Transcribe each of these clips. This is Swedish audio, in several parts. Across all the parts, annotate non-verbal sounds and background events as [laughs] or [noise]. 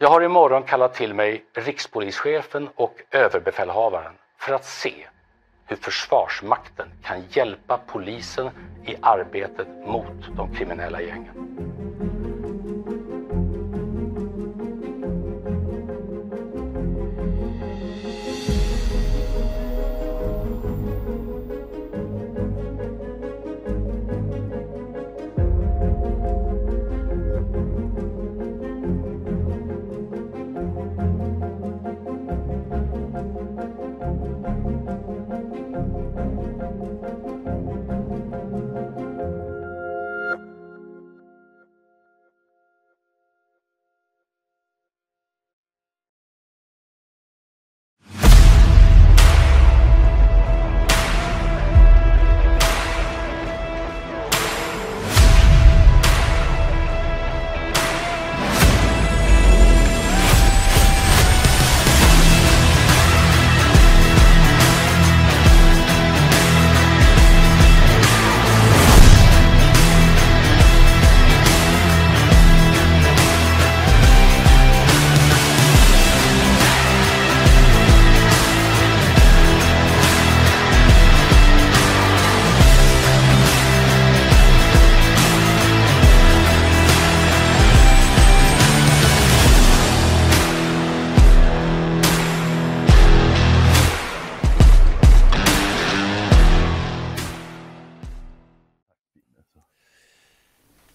Jag har imorgon kallat till mig rikspolischefen och överbefälhavaren för att se hur Försvarsmakten kan hjälpa polisen i arbetet mot de kriminella gängen.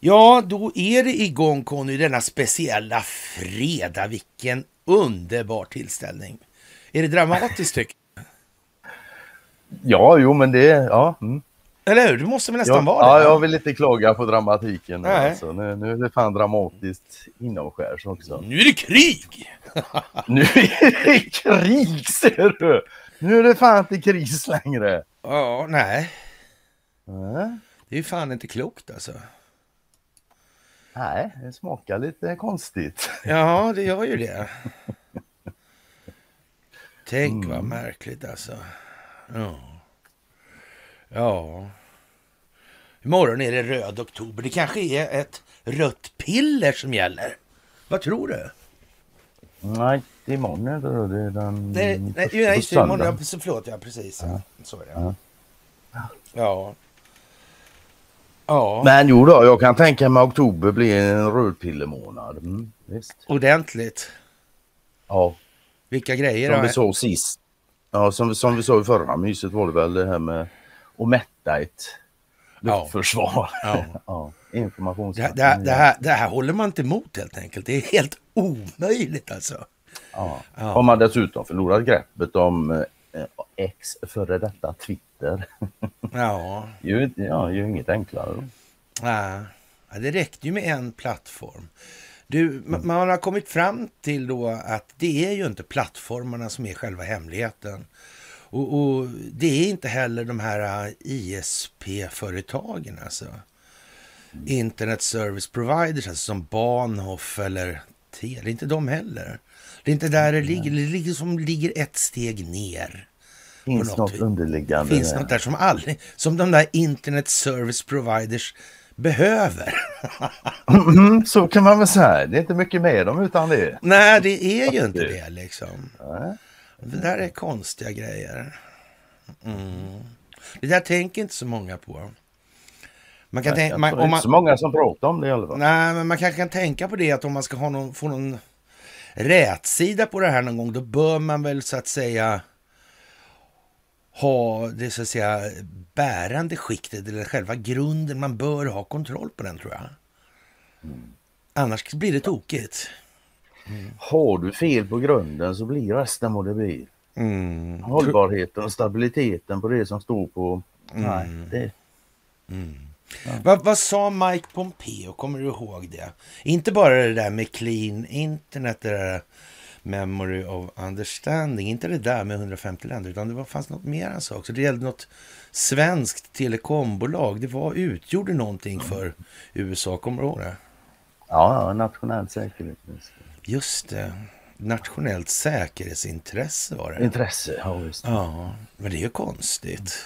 Ja, då är det igång Conny, denna speciella fredag. Vilken underbar tillställning. Är det dramatiskt tycker Ja, jo men det, ja. Mm. Eller hur? Det måste väl nästan jag, vara det? Ja, jag vill inte klaga på dramatiken. Nu, alltså. nu, nu är det fan dramatiskt inomskärs också. Nu är det krig! Nu är det krig ser du! Nu är det fan inte kris längre. Ja, nej. Nej, Det är fan inte klokt alltså. Nej, det smakar lite konstigt. Ja, det gör ju det. [laughs] Tänk vad märkligt alltså. Ja. Ja. Imorgon är det röd oktober. Det kanske är ett rött piller som gäller. Vad tror du? Nej, imorgon är det. Det är den Nej, nej, nej just det, imorgon, förlåt, ja precis. Ja. Så är det. Ja. Ja, Men jo då, jag kan tänka mig att oktober blir en rödpillemånad. Mm, visst. ordentligt. Ja, Vilka grejer som vi såg sist. Ja, som, som vi såg i förra myset var det väl det här med att mätta ett Ja. luftförsvar. Ja. [laughs] ja. Informations... Det, det, det, här, det här håller man inte emot helt enkelt. Det är helt omöjligt alltså. Ja. Ja. Har man dessutom förlorat greppet om eh, X före detta Twitter. Ja, [laughs] ju, ja, ju inget enklare. ja. Det räckte ju med en plattform. Du, ma- man har kommit fram till då att det är ju inte plattformarna som är själva hemligheten. Och, och det är inte heller de här uh, ISP-företagen alltså. Internet Service Providers, alltså som Bahnhof eller Telia. Det är inte de heller. Det är inte där det ligger. Det ligger som ligger ett steg ner. Finns något något underliggande. finns något där som aldrig, som de där internet service providers behöver. Mm, så kan man väl säga. Det är inte mycket med dem utan det. Nej, det är ju inte Det- liksom. Nej. Det där är konstiga grejer. Mm. Det där tänker inte så många på. Man kan, Jag tänka, man, det är om inte man, så många som pratar om det i alla fall. nej, men man kanske kan tänka på det att om man ska ha någon, få någon rätsida på det här någon gång, då bör man väl så att säga ha det så att säga bärande skiktet eller själva grunden. Man bör ha kontroll på den tror jag. Annars blir det tokigt. Har du fel på grunden så blir resten vad det blir. Mm. Hållbarheten och stabiliteten på det som står på... Nej, det... Vad, vad sa Mike Pompeo, kommer du ihåg det? Inte bara det där med clean internet, det där memory of understanding, inte det där med 150 länder, utan det var, fanns något mer han sa också. Det gällde något svenskt telekombolag. Det var, utgjorde någonting för USA, kommer du ihåg det? Ja, ja, nationell säkerhet. Just det, nationellt säkerhetsintresse var det. Intresse, ja visst. Ja, men det är ju konstigt.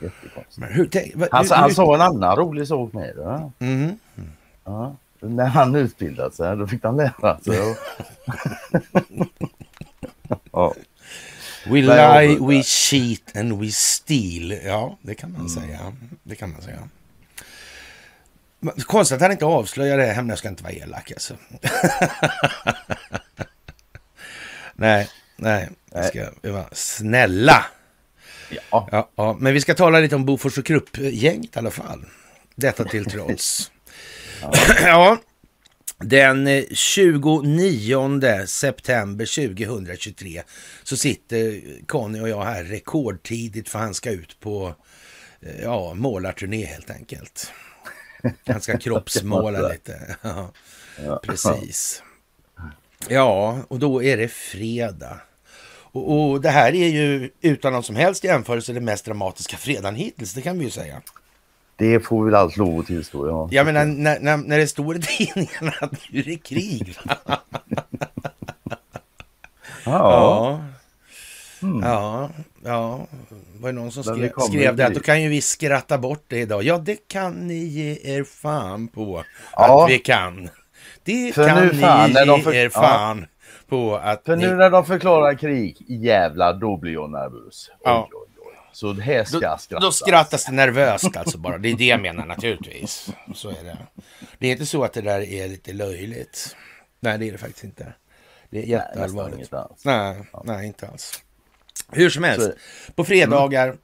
Jättekonstigt. Men hur, tänk, vad, Han, hur, han hur, sa en annan rolig sak med det. Mhm. Ja. När han utbildade sig, då fick han lära sig. Ja. [laughs] We lie, we cheat and we steal. Ja, det kan Mm. man säga. Det kan man säga. Konstigt att han inte avslöjar det jag ska inte vara elak alltså. [laughs] nej, nej, jag ska vara snälla. Ja. Ja, ja, men vi ska tala lite om Bofors och Krupp-gänget i alla fall. Detta till trots. [clears throat] ja, den eh, 29 september 2023 så sitter Conny och jag här rekordtidigt för han ska ut på eh, ja, målarturné helt enkelt. Han ska [laughs] kroppsmåla lite. Ja, Ja. precis. Ja, och då är det fredag. Och, och det här är ju utan någon som helst jämförelse den mest dramatiska fredagen hittills, det kan vi ju säga. Det får vi väl allt lov att tillstå. Ja. Jag menar, när, när, när det står i [laughs] tidningarna att nu är det krig. Va? [laughs] Ja. Ja, ja. Var det någon som Men det skrev, skrev det? Att då kan ju vi skratta bort det idag. Ja, det kan ni ge er fan på Ja. att vi kan. Det För kan nu fan, ni när de ge för- er fan på att För ni... nu när de förklarar krig, jävlar, då blir jag nervös. Ja. Så det här ska Då, skrattas. då skrattas det nervöst alltså bara. Det är det jag menar naturligtvis. Så är det. Det är inte så att det där är lite löjligt. Nej, det är det faktiskt inte. Det är jätteallvarligt. alls. Nej, nej, inte alls. Hur som helst, på fredagar,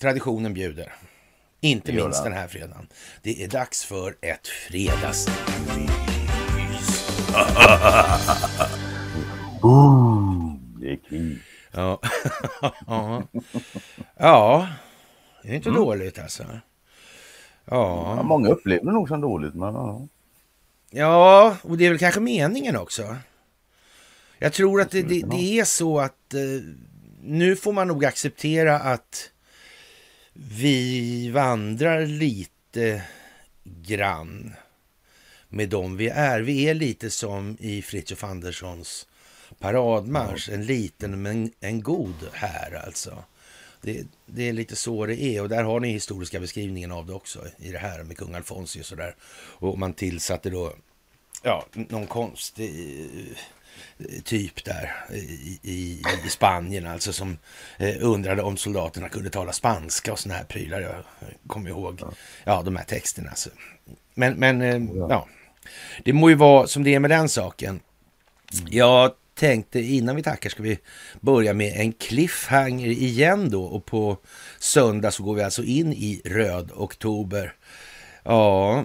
traditionen bjuder. Inte Det minst det. den här fredagen. Det är dags för ett fredags... [laughs] Boom! Det är krig. Ja. [laughs] ja. det är inte Mm. dåligt alltså. Ja, Ja. många upplever det nog som dåligt, men ja. ja, och det är väl kanske meningen också. Jag tror att det, det, det är så att eh, nu får man nog acceptera att vi vandrar lite grann med dem vi är. Vi är lite som i Fritiof Anderssons paradmarsch. En liten men en god här alltså. Det, det är lite så det är och där har ni historiska beskrivningen av det också i det här med kung Alfonsius och där. Och man tillsatte då ja, någon konstig eh, typ där i, i, i Spanien alltså som eh, undrade om soldaterna kunde tala spanska och såna här prylar. Jag kommer ihåg ja, de här texterna. Alltså. Men, men eh, ja, det må ju vara som det är med den saken. Jag tänkte innan vi tackar ska vi börja med en cliffhanger igen då och på söndag så går vi alltså in i röd oktober. Ja,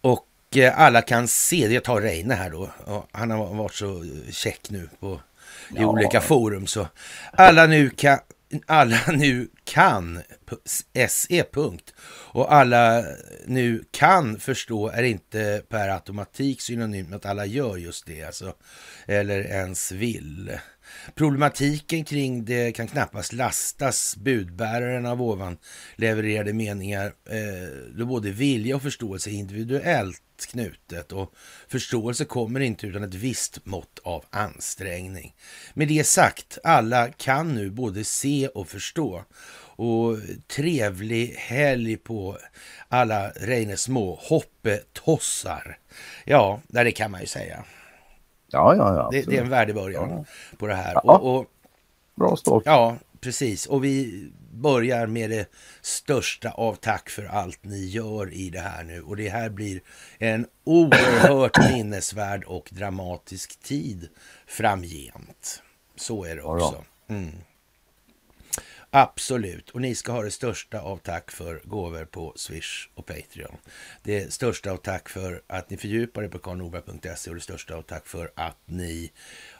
och eh, alla kan se det. Jag tar Reine här då. Han har varit så check nu på, i Ja. olika forum. Så alla nu kan, alla nu kan SE punkt. Och alla nu kan förstå är inte per automatik synonymt med att alla gör just det. Alltså, eller ens vill. Problematiken kring det kan knappast lastas budbäraren av ovan levererade meningar eh, då både vilja och förståelse är individuellt knutet och förståelse kommer inte utan ett visst mått av ansträngning. Med det sagt, alla kan nu både se och förstå och trevlig helg på alla Reines små hoppetossar. Ja, det kan man ju säga. Ja, ja, ja. Det, det är en värdig början på det här. Ja. Och, och, Bra start. ja, precis. Och vi börjar med det största av tack för allt ni gör i det här nu. Och det här blir en oerhört [coughs] minnesvärd och dramatisk tid framgent. Så är det Ja, ja. också. Mm. Absolut. Och ni ska ha det största av tack för gåvor på Swish och Patreon. Det största av tack för att ni fördjupar er på karlnorberg.se och det största av tack för att ni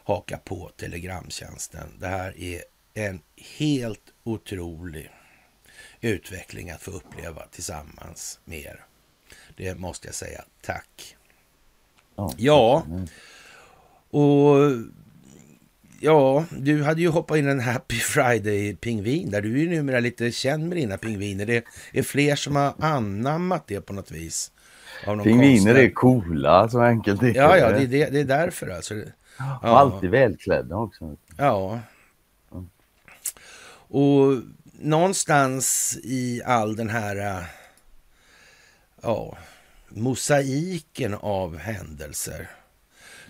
hakar på Telegramtjänsten. Det här är en helt otrolig utveckling att få uppleva tillsammans med er. Det måste jag säga. Tack. Ja, och ja, du hade ju hoppat in en Happy Friday-pingvin där. Du är ju numera lite känd med dina pingviner. Det är fler som har anammat det på något vis. Pingviner konstig- är coola, så enkelt är Ja, ja, det är, det, det är därför alltså. Och alltid välklädda också. Ja. Och någonstans i all den här, ja, mosaiken av händelser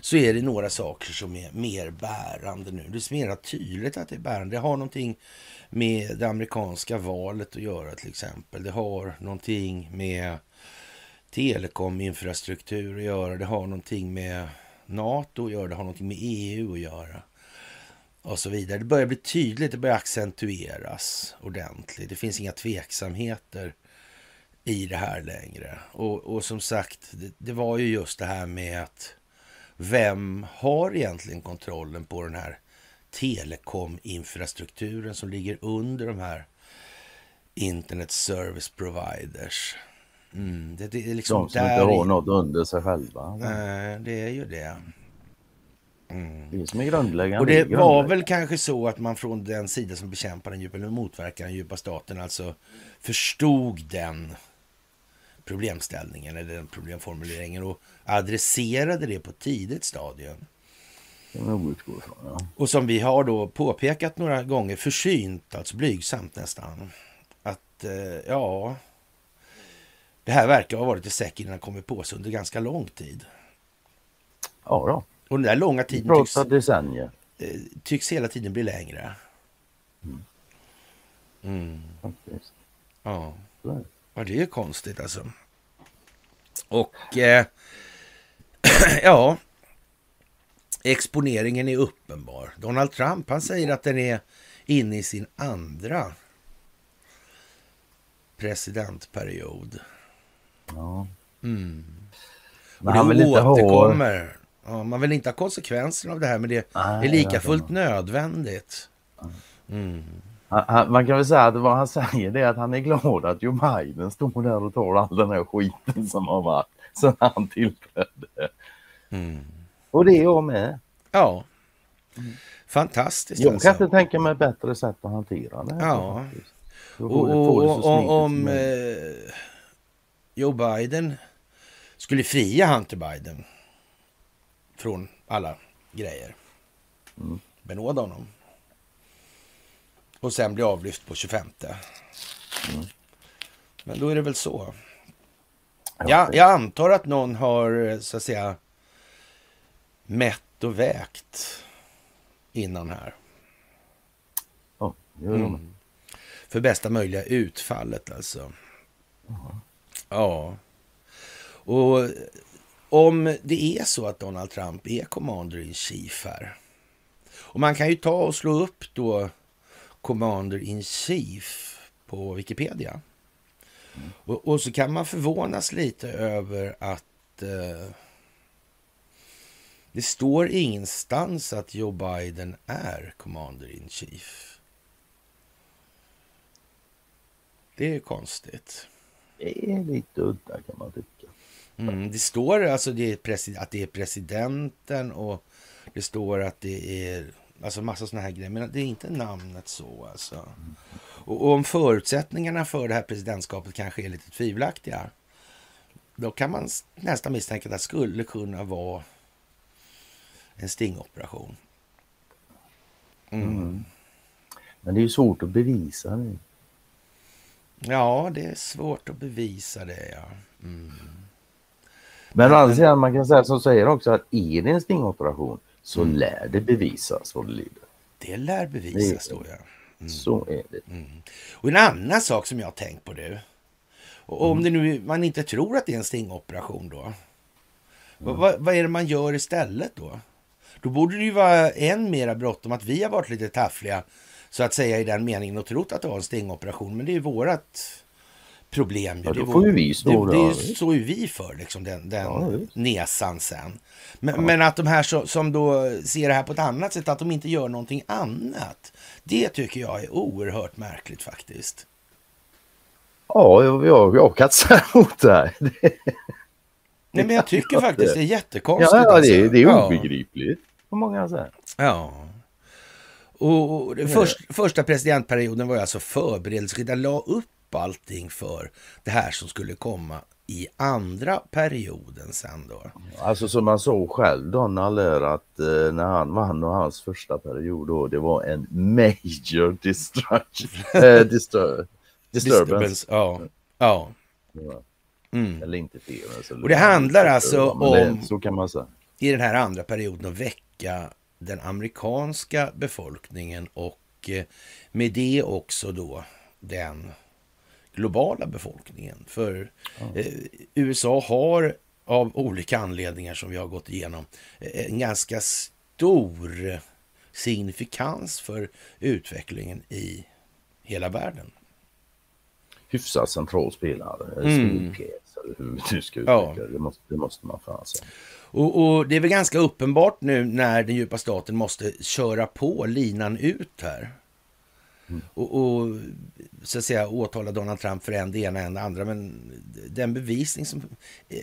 så är det några saker som är mer bärande nu. Det är mer tydligt att det är bärande. Det har någonting med det amerikanska valet att göra till exempel. Det har någonting med telekominfrastruktur att göra. Det har någonting med NATO att göra. Det har någonting med EU att göra. Och så vidare. Det börjar bli tydligt. Det börjar accentueras ordentligt. Det finns inga tveksamheter i det här längre. Och, och som sagt, det, det, var ju just det här med att vem har egentligen kontrollen på den här telekominfrastrukturen som ligger under de här internet service providers? Mm, det, det, är liksom de som där inte har något under sig själva. Nej, det är ju det. Mm. Det som är grundläggande. Och det var väl kanske så att man från den sida som bekämpar den djupa, eller motverkar den djupa staten, alltså förstod den problemställningen eller den problemformuleringen och adresserade det på ett tidigt stadium. Och som vi har då påpekat några gånger, försynt, alltså blygsamt nästan, att eh, ja, det här verkar ha varit ett säck innan kommit på sig under ganska lång tid. Ja då. Och den där långa tiden tycks, decennier. Eh, tycks hela tiden bli längre. Mm. Mm. Ja. Ja, det är konstigt alltså. Och eh, [clears throat] ja, exponeringen är uppenbar. Donald Trump han säger att den är inne i sin andra presidentperiod. Ja. Mm. Men han vill inte återkommer. Ha... Ja, man vill inte ha konsekvenserna av det här, men det Nej, är lika fullt nödvändigt. Mm. Han, man kan väl säga att vad han säger det är att han är glad att Joe Biden står där och tar all den här skiten som har varit sedan han tillträdde. Mm. Och det är jag med. Ja. Mm. Fantastiskt. Jag alltså. kan inte tänka mig bättre sätt att hantera det. Ja. Och, och, och, och om eh, Joe Biden skulle fria Hunter Biden från alla grejer. Mm. Benåda honom. Och sen bli avlyft på 25. Mm. Men då är det väl så. Ja, jag antar att någon har så att säga mätt och vägt innan här. Ja, mm. För bästa möjliga utfallet alltså. Aha. Ja. Och om det är så att Donald Trump är commander in chief här. Och man kan ju ta och slå upp då commander in chief på Wikipedia. Mm. Och, och, så kan man förvånas lite över att eh, det står ingenstans att Joe Biden är commander in chief. Det är konstigt. Det är lite udda kan man tycka. Mm, det står alltså det att det är presidenten och det står att det är alltså massa sådana här grejer. Men det är inte namnet så alltså. Och, och om förutsättningarna för det här presidentskapet kanske är lite tvivelaktiga. Då kan man nästan misstänka att det skulle kunna vara en stingoperation. Mm. Mm. Men det är ju svårt att bevisa det. Ja, det är svårt att bevisa det, ja. Mm. Men å andra sidan, man kan säga som säger också att är det en stingoperation så mm. lär det bevisas vad det lider. Det lär bevisas då, ja. Mm. Så är det. Mm. Och en annan sak som jag har tänkt på du. Och om mm. det nu, man inte tror att det är en stingoperation då. Vad, vad, vad, är det man gör istället då? Då borde det ju vara än mera bråttom att vi har varit lite taffliga så att säga i den meningen och trott att det var en stingoperation. Men det är ju vårat problem. Ja, då får ju vi stå Det, det står ju vi för, liksom, den, den ja, nesan sen. Men, ja. men, att de här som, som då ser det här på ett annat sätt, att de inte gör någonting annat. Det tycker jag är oerhört märkligt faktiskt. Ja, jag, jag, jag säga [laughs] emot det här. Nej, men jag tycker faktiskt det är jättekonstigt. Ja, ja det, är, det är obegripligt på många sätt. Ja. Och, och först, första presidentperioden var ju alltså förberedelse. Jag la upp allting för det här som skulle komma i andra perioden sen då. Alltså som man såg själv Donald är att eh, när han vann och hans första period då det var en major destruction, [laughs] eh, distur disturbance. disturbance. Ja. ja. ja. Mm. Eller inte fel. Alltså, och det handlar alltså om, det, så kan man säga. i den här andra perioden, att väcka den amerikanska befolkningen och eh, med det också då den globala befolkningen. För eh, USA har av olika anledningar som vi har gått igenom eh, en ganska stor signifikans för utvecklingen i hela världen. Hyfsat central spelare, mm. pjäs eller hur du ska utveckla ja. det. Måste, det måste man fan säga. Och, och, det är väl ganska uppenbart nu när den djupa staten måste köra på linan ut här. Mm. Och, och, så att säga åtala Donald Trump för en det ena än det andra. Men den bevisning som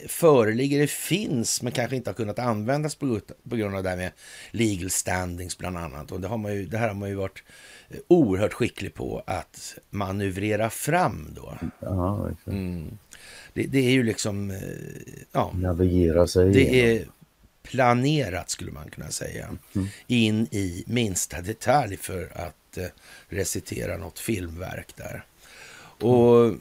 föreligger, det finns, men kanske inte har kunnat användas på, på grund av det här med legal standings bland annat. Och det, har man ju, det här har man ju varit oerhört skicklig på att manövrera fram då. Ja, mm. det, det, är ju liksom... Eh, ja, Navigera sig Det igenom. är planerat skulle man kunna säga. Mm. In i minsta detalj för att eh, recitera något filmverk där. Och mm.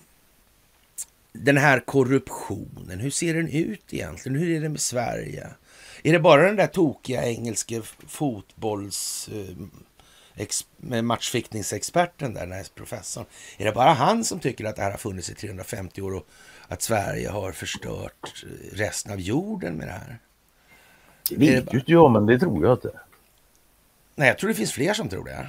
den här korruptionen, hur ser den ut egentligen? Hur är det med Sverige? Är det bara den där tokiga engelske fotbolls... Eh, matchfickningsexperten där, den här professorn. Är det bara han som tycker att det här har funnits i 350 år och att Sverige har förstört resten av jorden med det här? Det vet ju inte jag, men det tror jag inte. Nej, jag tror det finns fler som tror det.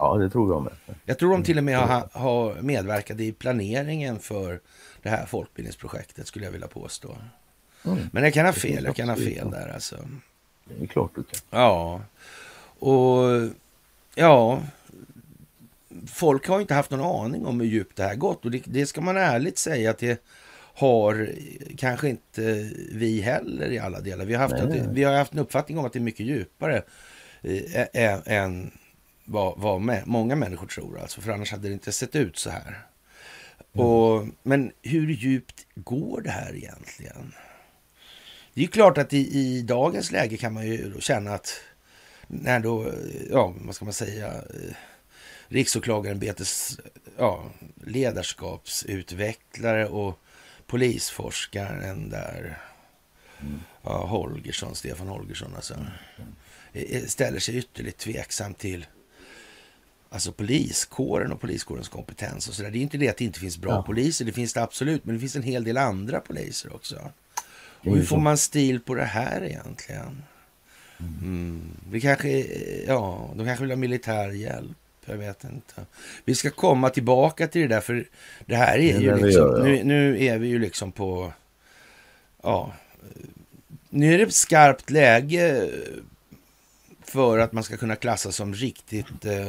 Ja, det tror jag med. Jag tror de till och med har, har medverkat i planeringen för det här folkbildningsprojektet, skulle jag vilja påstå. Mm. Men jag kan ha fel, jag kan ha fel där alltså. Det är klart du kan. Ja, och ja, folk har inte haft någon aning om hur djupt det här gått och det, det ska man ärligt säga att det har kanske inte vi heller i alla delar. Vi har haft, att, vi har haft en uppfattning om att det är mycket djupare eh, än vad, vad med, många människor tror. Alltså, för annars hade det inte sett ut så här. Mm. Och, men hur djupt går det här egentligen? Det är klart att i, i dagens läge kan man ju känna att när då, ja, vad ska man säga, eh, riksåklagarämbetets ja, ledarskapsutvecklare och polisforskaren där, mm. ja, Holgersson, Stefan Holgersson alltså, mm. ställer sig ytterligt tveksam till alltså poliskåren och poliskårens kompetens och så där. Det är inte det att det inte finns bra ja. poliser, det finns det absolut, men det finns en hel del andra poliser också. Och hur får man stil på det här egentligen? Mm. Vi kanske, ja, de kanske vill ha militär hjälp. Jag vet inte. Vi ska komma tillbaka till det där, för det här är ju liksom, gör, ja. nu, nu är vi ju liksom på, ja, nu är det skarpt läge för att man ska kunna klassas som riktigt eh,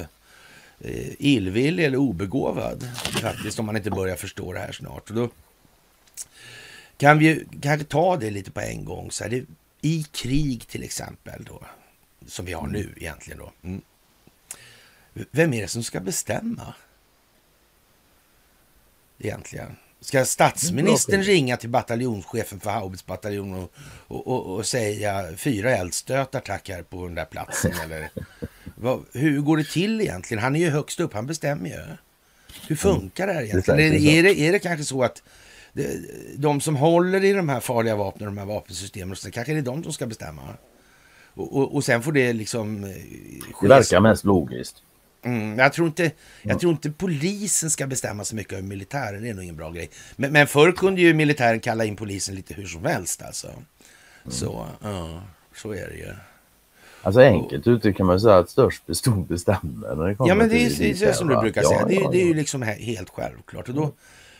illvillig eller obegåvad. Faktiskt, om man inte börjar förstå det här snart. Och då kan vi kanske ta det lite på en gång. Så här, det, I krig till exempel, då, som vi har nu egentligen. då. Mm. Vem är det som ska bestämma? Egentligen. Ska statsministern ringa till bataljonschefen för Haubitsbataljonen och, och, och, och, säga fyra eldstötar tack här på den där platsen? [laughs] eller? Vad, hur går det till egentligen? Han är ju högst upp, han bestämmer ju. Hur funkar det här egentligen? Är, är, det, är det kanske så att de som håller i de här farliga vapnen, de här vapensystemen, så kanske det är de som ska bestämma? Och, och, och sen får det liksom... Eh, det verkar mest logiskt. Mm, jag, tror inte, jag tror inte polisen ska bestämma så mycket över militären. Det är nog ingen bra grej. Men, men förr kunde ju militären kalla in polisen lite hur som helst. Alltså. Mm. Så, ja, så är det ju. Alltså enkelt uttryckt kan man säga att störst bestod bestämmer. När det ja, men det är, det är som du brukar säga. Ja, det, är, ja, det är ju liksom helt självklart. Och då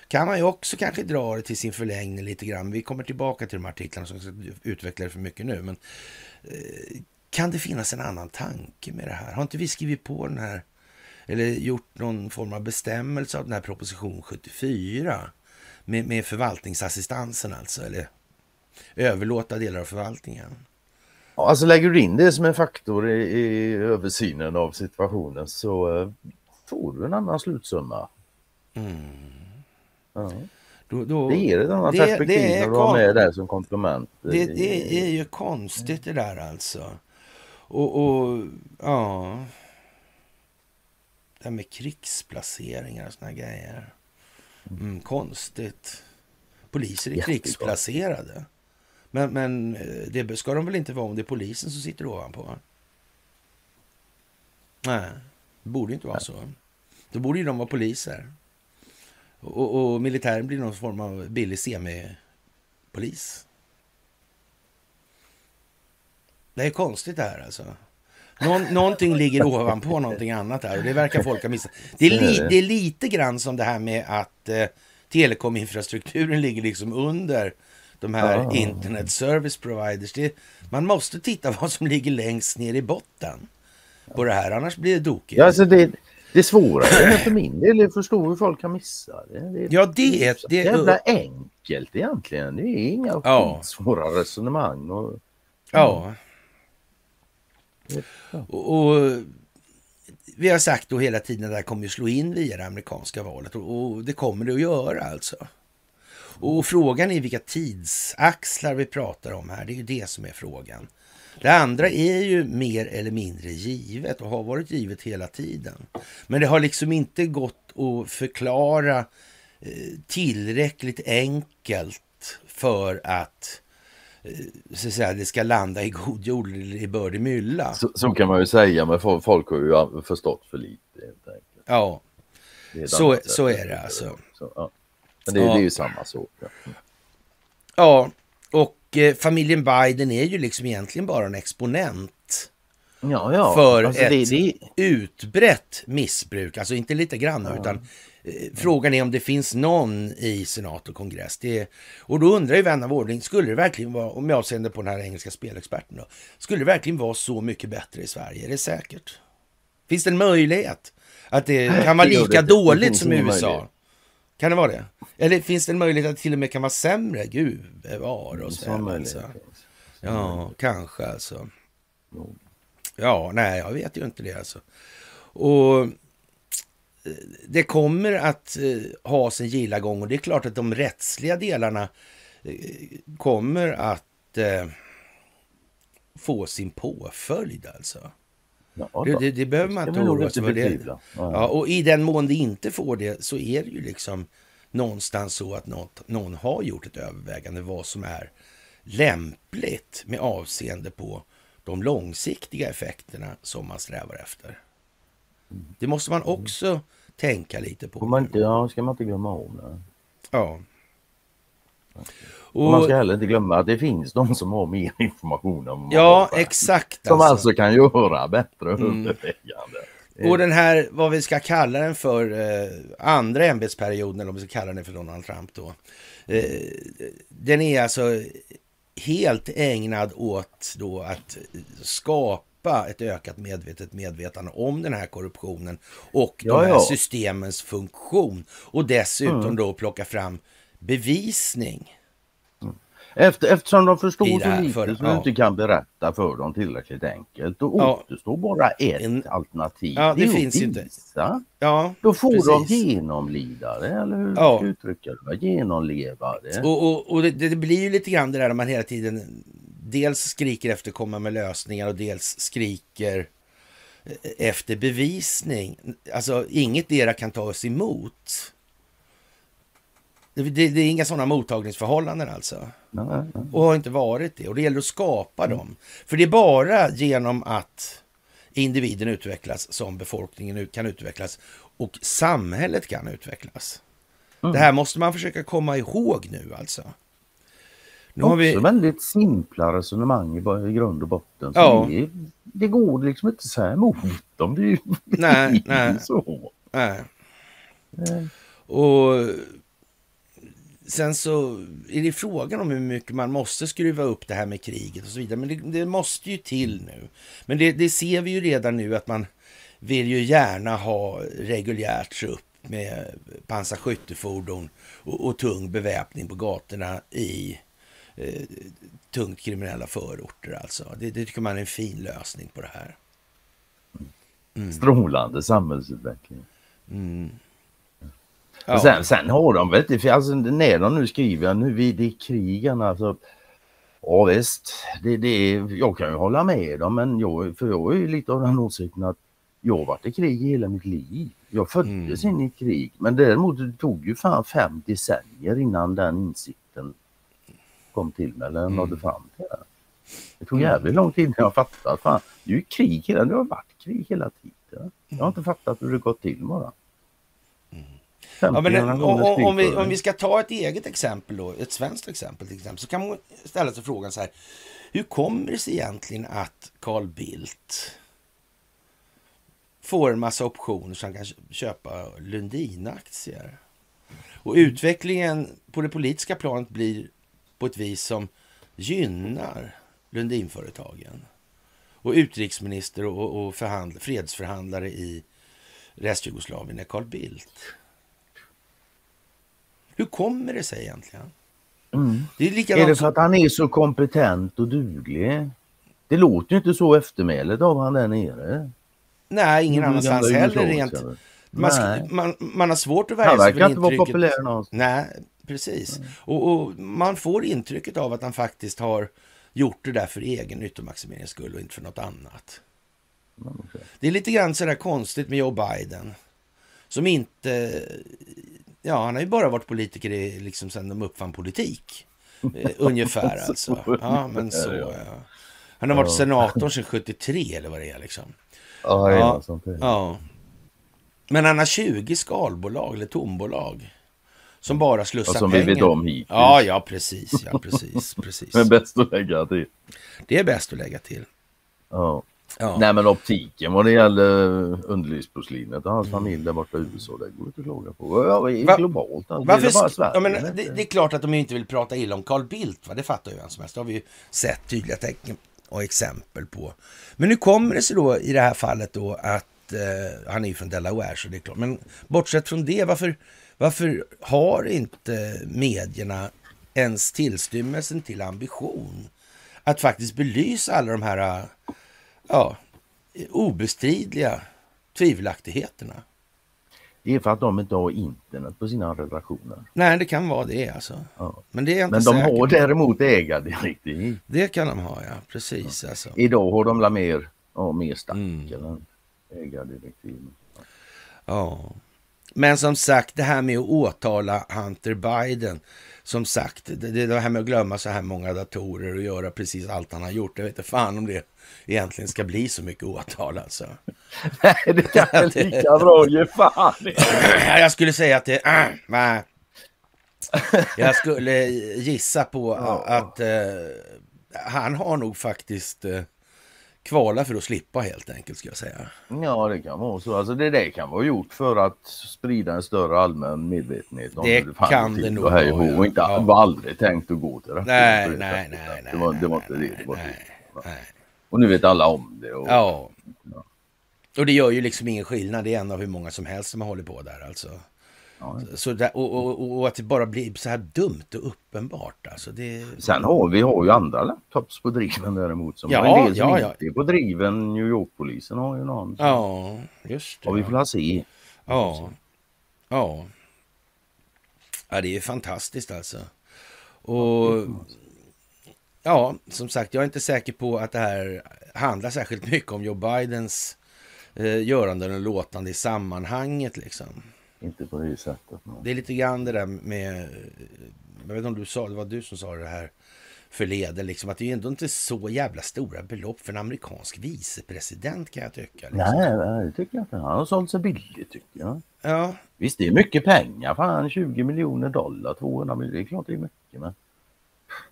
kan man ju också kanske dra det till sin förlängning lite grann. Vi kommer tillbaka till de artiklarna som ska utveckla det för mycket nu. Men eh, kan det finnas en annan tanke med det här? Har inte vi skrivit på den här eller gjort någon form av bestämmelse av den här proposition 74 med, med förvaltningsassistansen alltså, eller överlåta delar av förvaltningen. Alltså lägger du in det som en faktor i, i översynen av situationen så uh, får du en annan slutsumma. Mm. Ja. Då, då, det ger ett annat det, perspektiv det när du har med det som komplement. Det, det, är ju konstigt det där alltså. Och, och ja det här med krigsplaceringar och såna grejer. Mm, konstigt. Poliser är krigsplacerade. Men, men eh, det ska de väl inte vara om det är polisen som sitter ovanpå? Nej, det borde inte vara så. Då borde ju de vara poliser. Och, och militären blir någon form av billig semipolis. Det är konstigt det här alltså. Någon, någonting ligger ovanpå någonting annat här och det verkar folk ha missat. Det är, li, det är lite grann som det här med att eh, telekominfrastrukturen ligger liksom under de här oh. internet service providers. Det, man måste titta [laughs] vad som ligger längst ner i botten på det här, annars blir det dokigt. Ja, alltså det, det svåra är för min del är att förstå hur folk kan missa det. det ja, det är... Det är jävla enkelt egentligen. Det är inga ja. svåra resonemang. Och, ja. Och, och, vi har sagt då hela tiden att det här kommer att slå in via det amerikanska valet och, och det kommer det att göra alltså. Och frågan är vilka tidsaxlar vi pratar om här. Det är ju det som är frågan. Det andra är ju mer eller mindre givet och har varit givet hela tiden. Men det har liksom inte gått att förklara eh, tillräckligt enkelt för att eh, så att säga, det ska landa i god jord eller i bördig mylla. Så, så, kan man ju säga, men folk har ju förstått för lite. Helt enkelt. Ja, så, så är det alltså. Så, ja. Men det, ja. det, är ju samma sak. Ja, ja och eh, familjen Biden är ju liksom egentligen bara en exponent. Ja, ja. För alltså, ett det, det... utbrett missbruk, alltså inte lite grann ja. utan eh, Frågan är om det finns någon i senat och kongress. Det, och då undrar ju vän av ordning, skulle det verkligen vara, om jag avseende på den här engelska spelexperten då, skulle det verkligen vara så mycket bättre i Sverige? Är det säkert? Finns det en möjlighet att det kan vara lika dåligt som i USA? Kan det vara det? Eller finns det en möjlighet att det till och med kan vara sämre? Gud bevara oss. Alltså. Ja, kanske alltså. Ja, nej, jag vet ju inte det alltså. Och eh, det kommer att eh, ha sin gilla gång och det är klart att de rättsliga delarna eh, kommer att få sin påföljd alltså. Ja, det, det, det, behöver man inte oroa sig för. Ja. och i den mån det inte får det så är det ju liksom någonstans så att något, någon har gjort ett övervägande vad som är lämpligt med avseende på de långsiktiga effekterna som man strävar efter. Det måste man också mm. tänka lite på. Man, ja, ska man inte glömma om det. Ja. Och, man ska heller inte glömma att det finns de som har mer information än Ja, exakt. Som alltså. alltså kan göra bättre mm. undervägande. Och den här, vad vi ska kalla den för, eh, andra ämbetsperioden, eller om vi ska kalla den för Donald Trump då. Eh, den är alltså helt ägnad åt då att skapa ett ökat medvetet medvetande om den här korruptionen och ja, de här ja. systemens funktion. Och dessutom mm. då plocka fram bevisning efter, eftersom de förstår så lite för, som ja. du inte kan berätta för dem tillräckligt enkelt. Då ja. återstår bara ett en, alternativ. Ja, det, det finns ju inte. Ja, Då får precis. de genomlida det, eller hur ja. ska uttrycka det? Genomleva det. Och, och, och det, det, blir ju lite grann det där man hela tiden dels skriker efter komma med lösningar och dels skriker efter bevisning. Alltså inget dera kan ta oss emot. Det, det, det är inga sådana mottagningsförhållanden alltså. Nej, nej. Och har inte varit det. Och det gäller att skapa mm. dem. För det är bara genom att individen utvecklas som befolkningen kan utvecklas och samhället kan utvecklas. Mm. Det här måste man försöka komma ihåg nu alltså. Nu Också vi... väldigt simpla resonemang i grund och botten. Ja. Det, det, går liksom inte så här emot dem. Det är ju nej, nej. så. Nej. Och Sen så är det frågan om hur mycket man måste skruva upp det här med kriget och så vidare. Men det, det måste ju till nu. Men det, det, ser vi ju redan nu att man vill ju gärna ha reguljärt trupp med pansarskyttefordon och, och tung beväpning på gatorna i eh, tungt kriminella förorter. Alltså. Det, det tycker man är en fin lösning på det här. Mm. Strålande samhällsutveckling. Mm. Ja. Sen, sen har de väl inte, alltså när de nu skriver nu vid i krigen alltså. Ja visst, det, det, jag kan ju hålla med dem men jag, för jag är ju lite av den åsikten att jag har varit i krig hela mitt liv. Jag föddes mm. in i krig men däremot det tog ju fan fem decennier innan den insikten kom till mig eller nådde fram till det. Det tog jävligt lång tid innan jag fattade. Fan, det är ju krig hela Det har varit krig hela tiden. Jag har inte fattat hur det gått till bara. Ja, men, om, om, vi, om vi ska ta ett eget exempel då, ett svenskt exempel till exempel, så kan man ställa sig frågan så här. Hur kommer det sig egentligen att Carl Bildt får en massa optioner så han kan köpa Lundin-aktier? Och utvecklingen på det politiska planet blir på ett vis som gynnar Lundinföretagen. Och utrikesminister och, och fredsförhandlare i Restjugoslavien är Carl Bildt. Hur kommer det sig egentligen? Mm. Det är, likadant är det för att han är så kompetent och duglig? Det låter ju inte så eftermälet av han där nere. Nej, ingen annanstans heller rent. Man, man, man, har svårt att värja sig för intrycket. Han verkar inte vara populär någonstans. Nej, precis. Mm. Och, och, man får intrycket av att han faktiskt har gjort det där för egen nyttomaximeringens skull och inte för något annat. Mm, okay. Det är lite grann sådär konstigt med Joe Biden. Som inte Ja, han har ju bara varit politiker i, liksom sen de uppfann politik. Eh, [laughs] ungefär alltså. Ja, men så ja. Han har varit senator sedan 73 eller vad det är liksom. Ja, ja, ja. Men han har 20 skalbolag eller tombolag. Som bara slussar ja, som pengar. Som vi vet om hittills. Ja, ja precis. Ja, precis, [laughs] precis. Men bäst att lägga till. Det är bäst att lägga till. Ja. Ja. Nej men optiken vad det gäller underlivsporslinet och hans mm. familj där borta i USA, det går inte att klaga på. Ja, Va? globalt. Alltså. Varför, det, är bara Sverige, ja, men, det, det, är klart att de inte vill prata illa om Carl Bildt, va? det fattar ju vem som helst. Det har vi ju sett tydliga tecken och exempel på. Men nu kommer det sig då i det här fallet då att eh, han är ju från Delaware så det är klart. Men bortsett från det, varför, varför har inte medierna ens tillstymmelsen till ambition att faktiskt belysa alla de här ja, obestridliga tvivelaktigheterna. Det är för att de inte har internet på sina redaktioner. Nej, det kan vara det alltså. Ja. Men, det är inte Men de har däremot ägardirektiv. Det kan de ha, ja. Precis. Ja. Alltså. Idag har de la mer, ja, mer stack mm. ägardirektiv. Ja. ja. Men som sagt, det här med att åtala Hunter Biden. Som sagt, det, det här med att glömma så här många datorer och göra precis allt han har gjort. Jag vet inte fan om det egentligen ska bli så mycket åtal alltså. [laughs] Nej, det kan väl [laughs] lika bra ge fan [clears throat] Jag skulle säga att det... Äh, jag skulle gissa på att uh, han har nog faktiskt uh, kvala för att slippa helt enkelt ska jag säga. Ja det kan vara så. Alltså det där kan vara gjort för att sprida en större allmän medvetenhet. Om det, det kan det nog vara. Ja. Inte, ja. var aldrig tänkt att gå till det. Nej, nej, nej, nej. Det var, det var inte det. det var nej, nej. Och nu vet alla om det. Och, ja. ja. Och det gör ju liksom ingen skillnad. Det är en av hur många som helst som har hållit på där alltså. Ja. Så där, och, och, och, att det bara blir så här dumt och uppenbart. Alltså det... Sen har vi har ju andra laptops på driven däremot. Som ja, en del som ja, ja. inte är på driven. New York-polisen har ju någon. Ja, just det. Och vi får se. Ja. Ja. Ja, det är fantastiskt alltså. Och ja, som sagt, jag är inte säker på att det här handlar särskilt mycket om Joe Bidens eh, göranden och låtande i sammanhanget liksom. Inte på det sättet. Nej. Det är lite grann det där med, jag vet inte om du sa, det var du som sa det här förleden, liksom att det är ändå inte så jävla stora belopp för en amerikansk vicepresident kan jag tycka. Liksom. Nej, det tycker jag inte. Han har sålt sig billigt tycker jag. Ja. Visst, det är mycket pengar. Fan, 20 miljoner dollar, 200 miljoner, det är klart det är mycket. Men...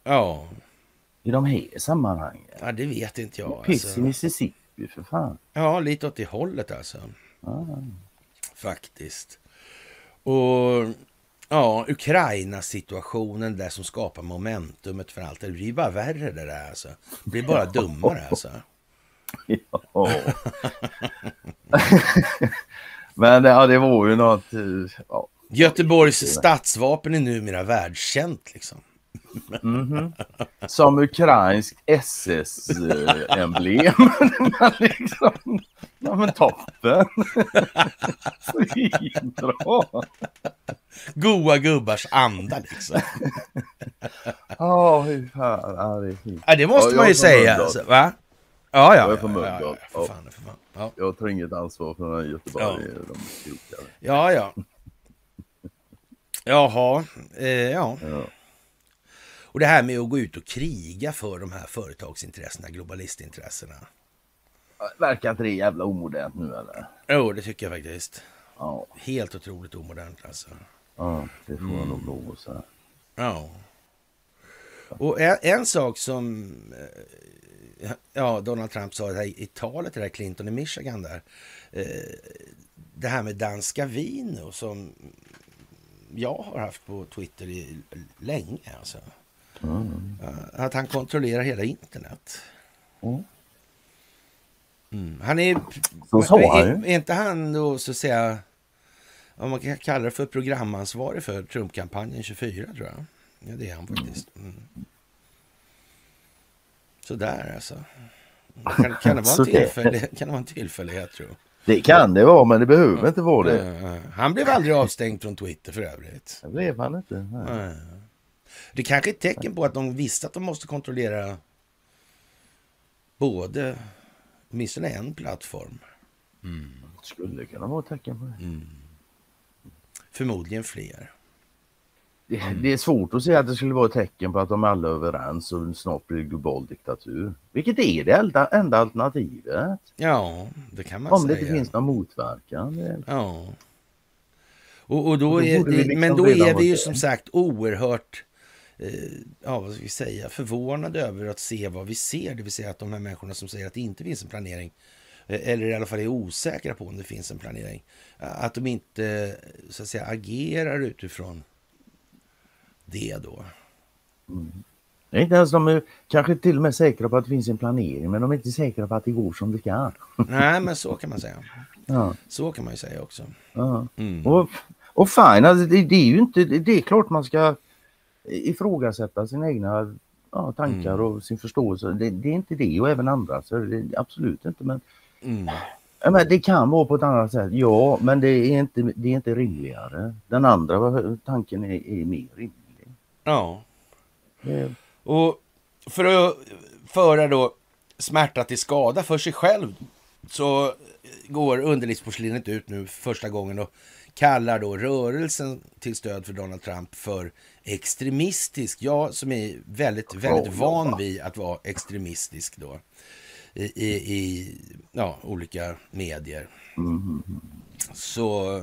Ja. I de här sammanhangen. Ja, det vet inte jag. Piss alltså. i Mississippi för fan. Ja, lite åt det hållet alltså. Ja. Faktiskt. Och ja, Ukraina-situationen där som skapar momentumet för allt. Det blir bara värre det där alltså. Det blir bara dummare alltså. [laughs] Ja. Men ja, det var ju något... Ja. Göteborgs stadsvapen är numera världskänt liksom. Mm -hmm. Som ukrainsk SS-emblem. [laughs] liksom, ja men toppen. Svinbra. Goa gubbars anda liksom. Ja, hur fan. Ja, det, ja, det måste ja, man ju säga. Alltså, va? Ja, ja. Jag är från Mölndal. Ja, ja, för för. Jag tar inget ansvar för Göteborg. Ja. ja, ja. Jaha, eh, ja. ja. Och det här med att gå ut och kriga för de här företagsintressena, globalistintressena. Verkar inte det jävla omodernt nu eller? Jo, det tycker jag faktiskt. Ja. Helt otroligt omodernt alltså. Ja, det får jag nog lov att säga. Ja. Och en, en, sak som eh, ja, Donald Trump sa här i talet till Clinton i Michigan där. Eh, det här med danska vino som jag har haft på Twitter i, länge. Alltså. Mm. Att han kontrollerar hela internet. Mm. Mm. Han är... Så sa han är, är inte han då så att säga, om man kan kalla det för programansvarig för Trump-kampanjen 24 tror jag. Ja, det är han faktiskt. Mm. Sådär alltså. Kan, kan, det vara en [laughs] tillfällighet, kan det vara en tillfällighet tror jag? Det kan det vara, men det behöver inte vara det. Han blev aldrig avstängd från Twitter för övrigt. Det blev han inte. Nej. Det kanske är ett tecken på att de visste att de måste kontrollera både, åtminstone en plattform. Mm. Skulle kunna vara ett tecken på det. Mm. Förmodligen fler. Det, det, är svårt att säga att det skulle vara ett tecken på att de alla är överens och snart blir global diktatur. Vilket är det enda, enda alternativet. Ja, det kan man Om säga. Om det inte finns någon motverkan. Ja. Och, och då, och då är, det, liksom men då är vi ju som sagt oerhört ja, vad ska vi säga, förvånade över att se vad vi ser. Det vill säga att de här människorna som säger att det inte finns en planering eh, eller i alla fall är osäkra på om det finns en planering. Att de inte så att säga agerar utifrån det då. Mm. Det är inte ens de är kanske till och med säkra på att det finns en planering men de är inte säkra på att det går som det ska. Nej men så kan man säga. [laughs] Ja. Så kan man ju säga också. Ja. Mm. Och, och fine, alltså det, det, är ju inte, det är klart man ska ifrågasätta sina egna ja, tankar mm. och sin förståelse. Det, det, är inte det och även andra. Så det, absolut inte men, mm. men det kan vara på ett annat sätt. Ja men det är inte, det är inte rimligare. Den andra tanken är, är mer rimlig. Ja. Mm. Och för att föra då smärta till skada för sig själv så går underlivsporslinet ut nu första gången och kallar då rörelsen till stöd för Donald Trump för extremistisk. Jag som är väldigt, väldigt van vid att vara extremistisk då i, i, i ja, olika medier. Mm. Så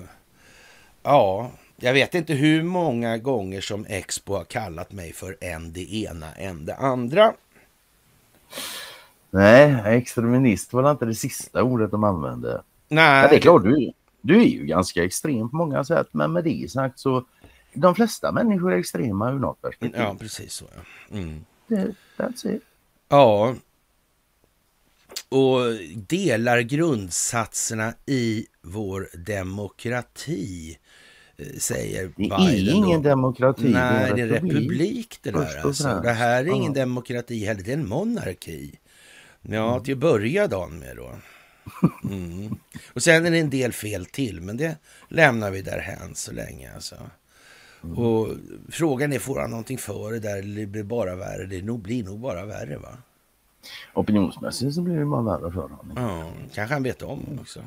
ja, jag vet inte hur många gånger som Expo har kallat mig för en det ena, en det andra. Nej, extremist var inte det sista ordet de använde. Nej. Men det är klart, du, du är ju ganska extrem på många sätt, men med det sagt så de flesta människor är extrema ur något perspektiv. Ja, precis så. Ja. Mm. Det, that's it. Ja. Och delar grundsatserna i vår demokrati Eh, säger Det är ingen då. demokrati. Nej, det är en republik det där. Alltså. Det här är ingen ja. demokrati heller, det är en monarki. Ja, mm. till att börja dagen med då. Mm. Och sen är det en del fel till, men det lämnar vi därhän så länge. Alltså. Mm. Och frågan är, får han någonting för det där eller blir det bara värre? Det blir nog bara värre va? Opinionsmässigt så blir det bara värre för honom. Ja, kanske han vet om också.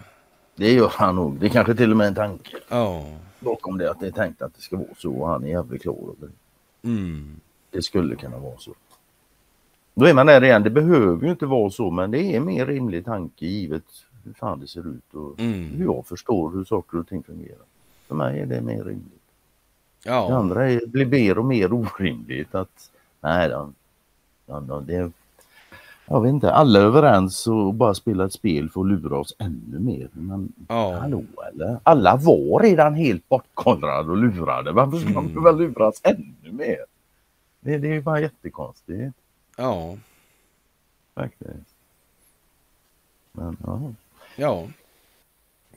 Det gör han nog. Det är kanske till och med en tanke. Ja bakom det att det är tänkt att det ska vara så och han är jävligt klar över det. Mm. Det skulle kunna vara så. Då är man där igen, det behöver ju inte vara så men det är en mer rimlig tanke givet hur fan det ser ut och mm. hur jag förstår hur saker och ting fungerar. För mig är det mer rimligt. Ja. Det andra är, blir mer och mer orimligt att nej, då, då, det, jag vet inte, alla är överens och bara spela ett spel för att lura oss ännu mer. Men ja. hallå eller? Alla var redan helt bortkollrade och lurade. Varför ska mm. de väl luras ännu mer? Det, det är ju bara jättekonstigt. Ja. Faktiskt. Men ja. Ja.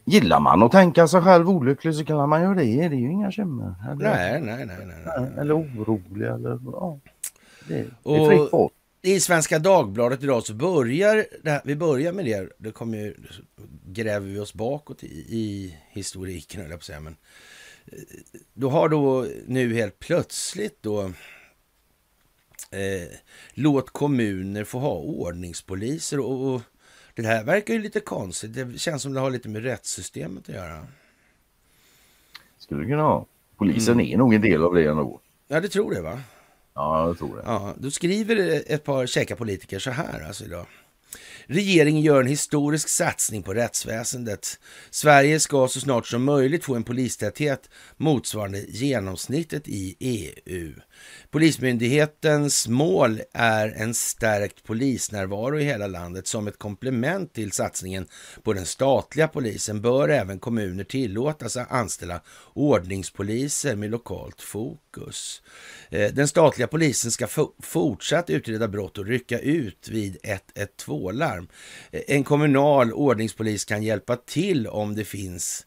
Gillar man att tänka sig själv olycklig så kan man göra det. Det är ju inga bekymmer. Nej, nej, nej, nej. Eller orolig eller ja. Det, det är fritt fart i Svenska Dagbladet idag så börjar här, vi börjar med det. Det kommer ju, gräver vi oss bakåt i, i historiken, eller på säga. Men eh, då har då nu helt plötsligt då eh, låt kommuner få ha ordningspoliser och, och det här verkar ju lite konstigt. Det känns som det har lite med rättssystemet att göra. Skulle det kunna ha. Polisen mm. är nog en del av det ändå. Ja, det tror det va? Ja, jag tror det. Ja, då skriver ett par käcka politiker så här alltså idag. Regeringen gör en historisk satsning på rättsväsendet. Sverige ska så snart som möjligt få en polistäthet motsvarande genomsnittet i EU. Polismyndighetens mål är en stärkt polisnärvaro i hela landet. Som ett komplement till satsningen på den statliga polisen bör även kommuner tillåtas anställa ordningspoliser med lokalt fokus. Eh, den statliga polisen ska fortsatt utreda brott och rycka ut vid 112-larm. Eh, en kommunal ordningspolis kan hjälpa till om det finns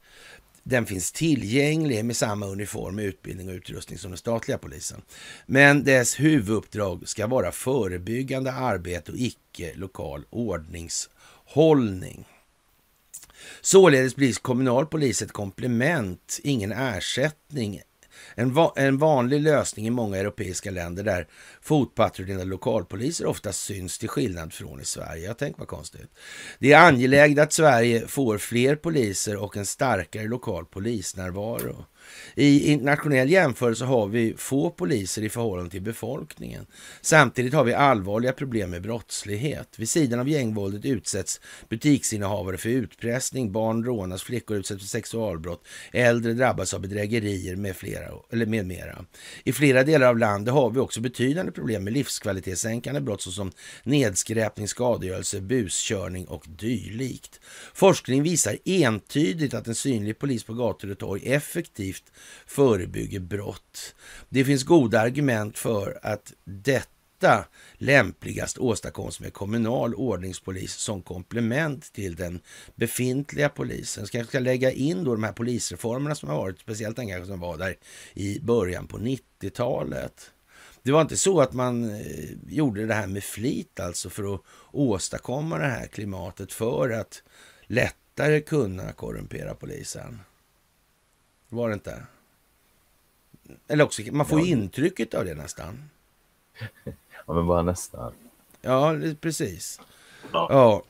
den finns tillgänglig med samma uniform, utbildning och utrustning som den statliga polisen. Men dess huvuduppdrag ska vara förebyggande arbete och icke lokal ordningshållning. Således blir kommunal polis ett komplement, ingen ersättning en, va en vanlig lösning i många europeiska länder där fotpatrullerande lokalpoliser ofta syns till skillnad från i Sverige. Jag tänker vad konstigt. Det är angeläget att Sverige får fler poliser och en starkare lokal polisnärvaro. I internationell jämförelse har vi få poliser i förhållande till befolkningen. Samtidigt har vi allvarliga problem med brottslighet. Vid sidan av gängvåldet utsätts butiksinnehavare för utpressning, barn rånas, flickor utsätts för sexualbrott, äldre drabbas av bedrägerier med, flera, eller med mera. I flera delar av landet har vi också betydande problem med livskvalitetssänkande brott såsom nedskräpning, skadegörelse, buskörning och dylikt. Forskning visar entydigt att en synlig polis på gator och torg effektivt förebygger brott. Det finns goda argument för att detta lämpligast åstadkoms med kommunal ordningspolis som komplement till den befintliga polisen. Ska jag ska lägga in då de här polisreformerna som har varit, speciellt den kanske som var där i början på 90-talet. Det var inte så att man eh, gjorde det här med flit alltså för att åstadkomma det här klimatet för att lättare kunna korrumpera polisen. Var det inte? Eller också, man får ja. intrycket av det nästan. [laughs] Ja, men bara nästan. Ja, precis. Ja. ja.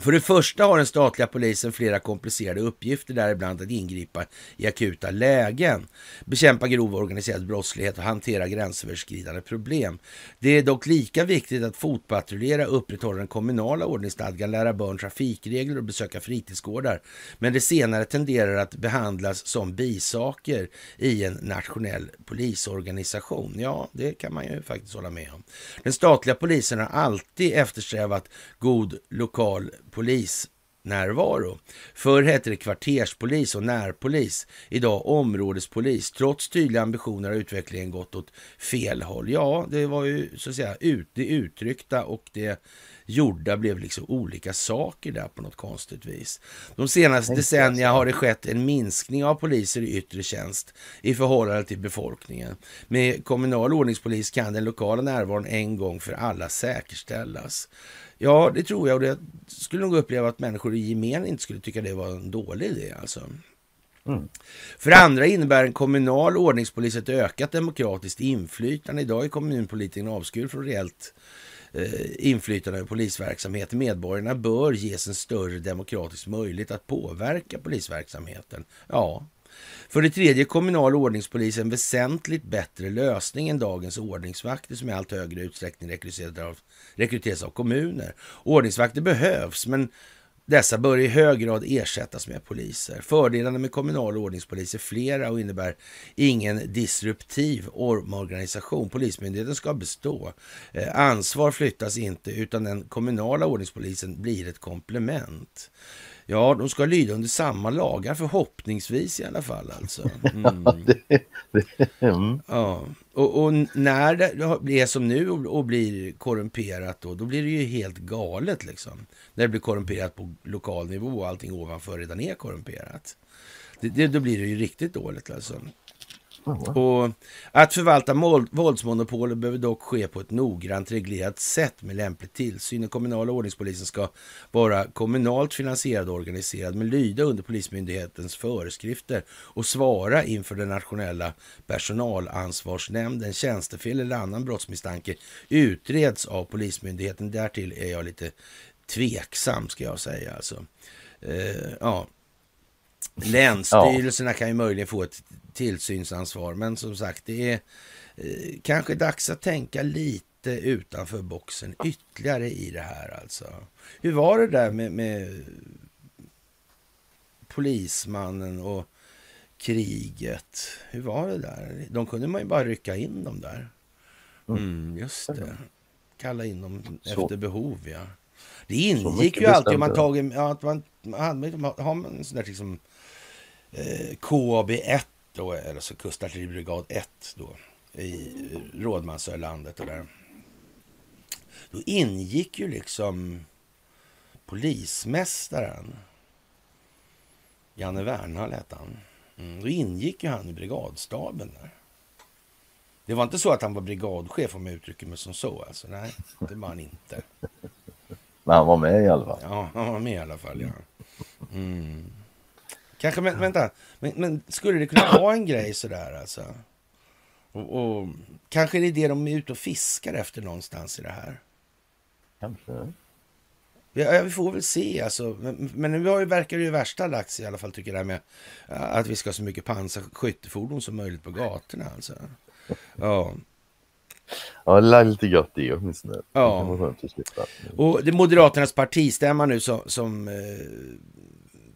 För det första har den statliga polisen flera komplicerade uppgifter, däribland att ingripa i akuta lägen, bekämpa grov organiserad brottslighet och hantera gränsöverskridande problem. Det är dock lika viktigt att fotpatrullera, upprätthålla den kommunala ordningsstadgan, lära barn trafikregler och besöka fritidsgårdar. Men det senare tenderar att behandlas som bisaker i en nationell polisorganisation. Ja, det kan man ju faktiskt hålla med om. Den statliga polisen har alltid eftersträvat god lokal polisnärvaro. Förr hette det kvarterspolis och närpolis. Idag områdespolis. Trots tydliga ambitioner har utvecklingen gått åt fel håll. Ja, det var ju så att säga ut, det uttryckta och det gjorda blev liksom olika saker där på något konstigt vis. De senaste decennierna har det skett en minskning av poliser i yttre tjänst i förhållande till befolkningen. Med kommunal ordningspolis kan den lokala närvaron en gång för alla säkerställas. Ja, det tror jag. Och det skulle nog uppleva att människor i gemen inte skulle tycka det var en dålig idé. Alltså. Mm. För andra innebär en kommunal ordningspolis ett ökat demokratiskt inflytande. Idag är kommunpolitikerna avskur från reellt Eh, inflytande över polisverksamheten. Medborgarna bör ges en större demokratisk möjlighet att påverka polisverksamheten. Ja, för det tredje kommunal ordningspolis en väsentligt bättre lösning än dagens ordningsvakter som i allt högre utsträckning rekryteras av, rekryteras av kommuner. Ordningsvakter behövs, men dessa bör i hög grad ersättas med poliser. Fördelarna med kommunal ordningspolis är flera och innebär ingen disruptiv omorganisation. Polismyndigheten ska bestå. Eh, ansvar flyttas inte utan den kommunala ordningspolisen blir ett komplement. Ja, de ska lyda under samma lagar förhoppningsvis i alla fall. Alltså. [laughs] Mm. mm. ja. Och, och, när det är som nu och, blir korrumperat då, då blir det ju helt galet liksom. När det blir korrumperat på lokal nivå och allting ovanför redan är korrumperat. Det, det, då blir det ju riktigt dåligt alltså. Och att förvalta våldsmonopolet behöver dock ske på ett noggrant reglerat sätt med lämplig tillsyn. Den kommunala ordningspolisen ska vara kommunalt finansierad och organiserad men lyda under Polismyndighetens föreskrifter och svara inför den nationella personalansvarsnämnden. Tjänstefel eller annan brottsmisstanke utreds av Polismyndigheten. Därtill är jag lite tveksam ska jag säga. Alltså. Eh, ja. Länsstyrelserna ja. kan ju möjligen få ett tillsynsansvar. Men som sagt, det är eh, kanske dags att tänka lite utanför boxen ytterligare i det här alltså. Hur var det där med, med polismannen och kriget? Hur var det där? De kunde man ju bara rycka in dem där. Mm, just det. Kalla in dem så. efter behov, ja. Det ingick ju alltid om man tagit... Ja, att man, man, har man en sån där liksom... Eh, KB 1 då, eller så kustartilleribrigad 1 då i Rådmansölandet och där. Då ingick ju liksom polismästaren, Janne Wernhall hette han. Mm, då ingick ju han i brigadstaben där. Det var inte så att han var brigadchef om jag uttrycker mig som så. Alltså, nej, det var han inte. [laughs] Men han var med i alla fall. Ja, han var med i alla fall, ja. Mm. Kanske, men vänta, men, men, skulle det kunna vara en grej sådär alltså? Och, och, kanske är det det de är ute och fiskar efter någonstans i det här? Kanske. Ja, vi får väl se alltså. Men, men nu har ju, verkar det ju värsta lagts i alla fall tycker jag med att vi ska ha så mycket pansar skyttefordon som möjligt på gatorna alltså. Ja. Ja, det är lite gött det åtminstone. Ja. Och det Moderaternas partistämma nu som, som eh,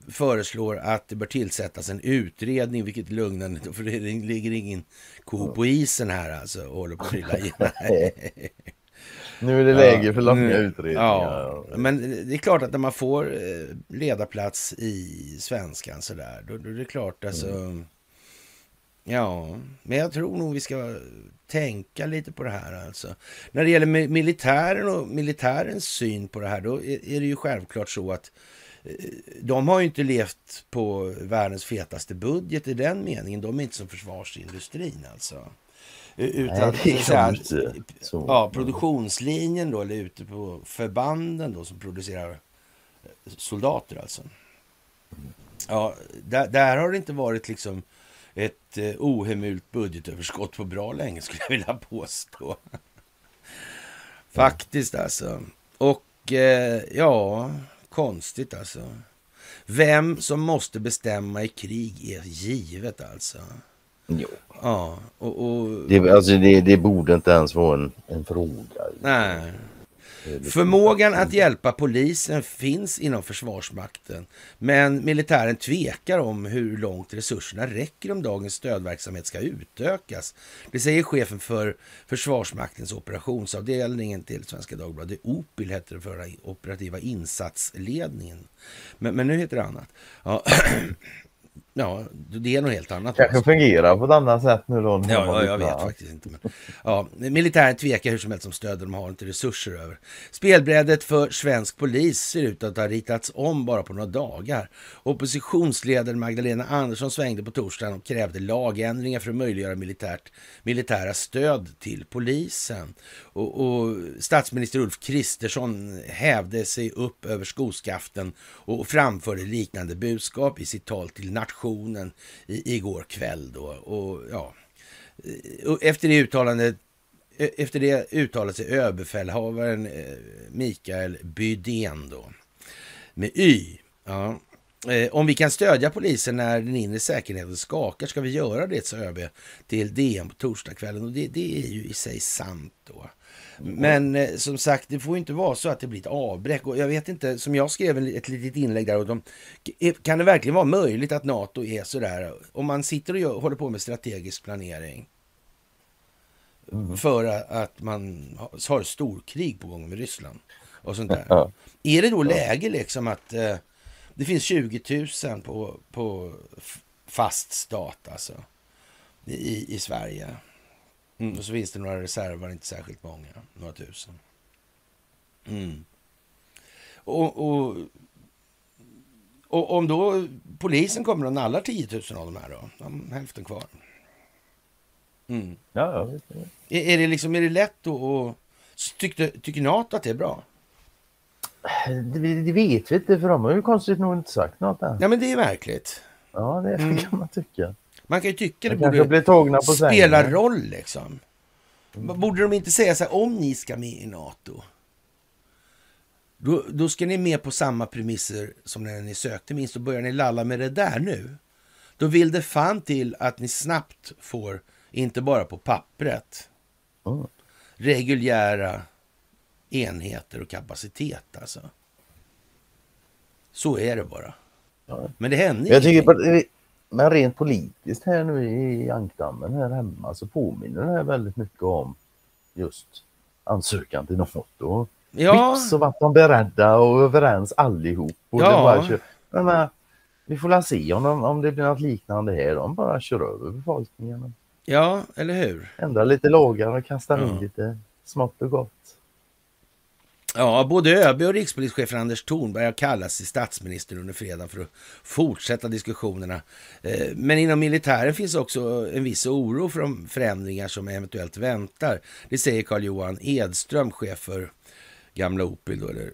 föreslår att det bör tillsättas en utredning, vilket är lugnande, för det ligger ingen ko på isen här alltså och håller på att trilla. [laughs] Nu är det läge för långa utredningar. Ja, men det är klart att när man får eh, ledarplats i svenskan sådär, då, då är det klart alltså. Mm. Ja, men jag tror nog vi ska tänka lite på det här alltså. När det gäller militären och militärens syn på det här, då är det ju självklart så att de har ju inte levt på världens fetaste budget i den meningen. De är inte som försvarsindustrin alltså. Utan Nej, så här, så. Ja, produktionslinjen då, eller ute på förbanden då som producerar soldater alltså. Ja, där, där har det inte varit liksom ett eh, ohemult budgetöverskott på bra länge [laughs] skulle jag vilja påstå. Faktiskt alltså. Och eh, ja, konstigt alltså. Vem som måste bestämma i krig är givet alltså. Jo. Ja, och, och... Det, alltså det, det borde inte ens vara en, en fråga. Nej. Förmågan att hjälpa polisen finns inom Försvarsmakten, men militären tvekar om hur långt resurserna räcker om dagens stödverksamhet ska utökas. Det säger chefen för Försvarsmaktens operationsavdelningen till Svenska Dagbladet. OPIL heter det för operativa insatsledningen. Men, men nu heter det annat. Ja. [clears throat] Ja, det är något helt annat. Kanske fungerar på ett annat sätt nu då. Ja, ja jag vet faktiskt inte. Men, ja, militären tvekar hur som helst om stöd de har inte resurser över. Spelbrädet för svensk polis ser ut att ha ritats om bara på några dagar. Oppositionsledaren Magdalena Andersson svängde på torsdagen och krävde lagändringar för att möjliggöra militärt, militära stöd till polisen. Och, och statsminister Ulf Kristersson hävde sig upp över skoskaften och framförde liknande budskap i sitt tal till nationen nationen i, igår kväll. Då. Och, ja, efter det uttalandet e, efter det uttalade sig överbefälhavaren eh, Mikael Bydén då, med Y. Ja. Eh, om vi kan stödja polisen när den inre säkerheten skakar ska vi göra det, sa ÖB till DN på torsdagskvällen. Och det, det är ju i sig sant då. Men eh, som sagt, det får inte vara så att det blir ett avbräck. Och jag vet inte, som jag skrev ett litet inlägg där, och de, kan det verkligen vara möjligt att NATO är så där, om man sitter och gör, håller på med strategisk planering, mm. för att man har storkrig på gång med Ryssland och sånt där. Ja. Är det då läge liksom att eh, det finns 20 000 på, på fast stat alltså i, i Sverige? Mm, och så finns det några reservar, inte särskilt många, några tusen. Mm. Och, och, och, om då polisen kommer och nallar 10 000 av de här då, de hälften kvar. Mm. Ja, ja, är, är, det liksom, är det lätt då att... Tyckte, tycker NATO att det är bra? Det, det vet vi inte, för de har ju konstigt nog inte sagt något än. Ja, men det är märkligt. Ja, det mm. kan man tycka. Man kan ju tycka det borde bli tagna på spela sängen. roll liksom. Mm. Borde de inte säga så här, om ni ska med i NATO, då, då ska ni med på samma premisser som när ni sökte minst. Då börjar ni lalla med det där nu. Då vill det fan till att ni snabbt får Inte bara på pappret. Mm. Reguljära enheter och kapacitet alltså. Så är det bara. Men det händer Jag ingenting. Men rent politiskt här nu i ankdammen här hemma så påminner det här väldigt mycket om just ansökan till NATO. Ja, Vips så vart de beredda och överens allihop. Och Ja. men, men, vi får väl se om, de, om det blir något liknande här. De bara kör över befolkningen. ja, eller hur? Ändrar lite lagar och kastar Ja. in lite smått och gott. Ja, både ÖB och rikspolischefen Anders Thornberg har kallats till statsminister under fredagen för att fortsätta diskussionerna. Eh, men inom militären finns också en viss oro för de förändringar som eventuellt väntar. Det säger Carl-Johan Edström, chef för gamla OPIL, då, eller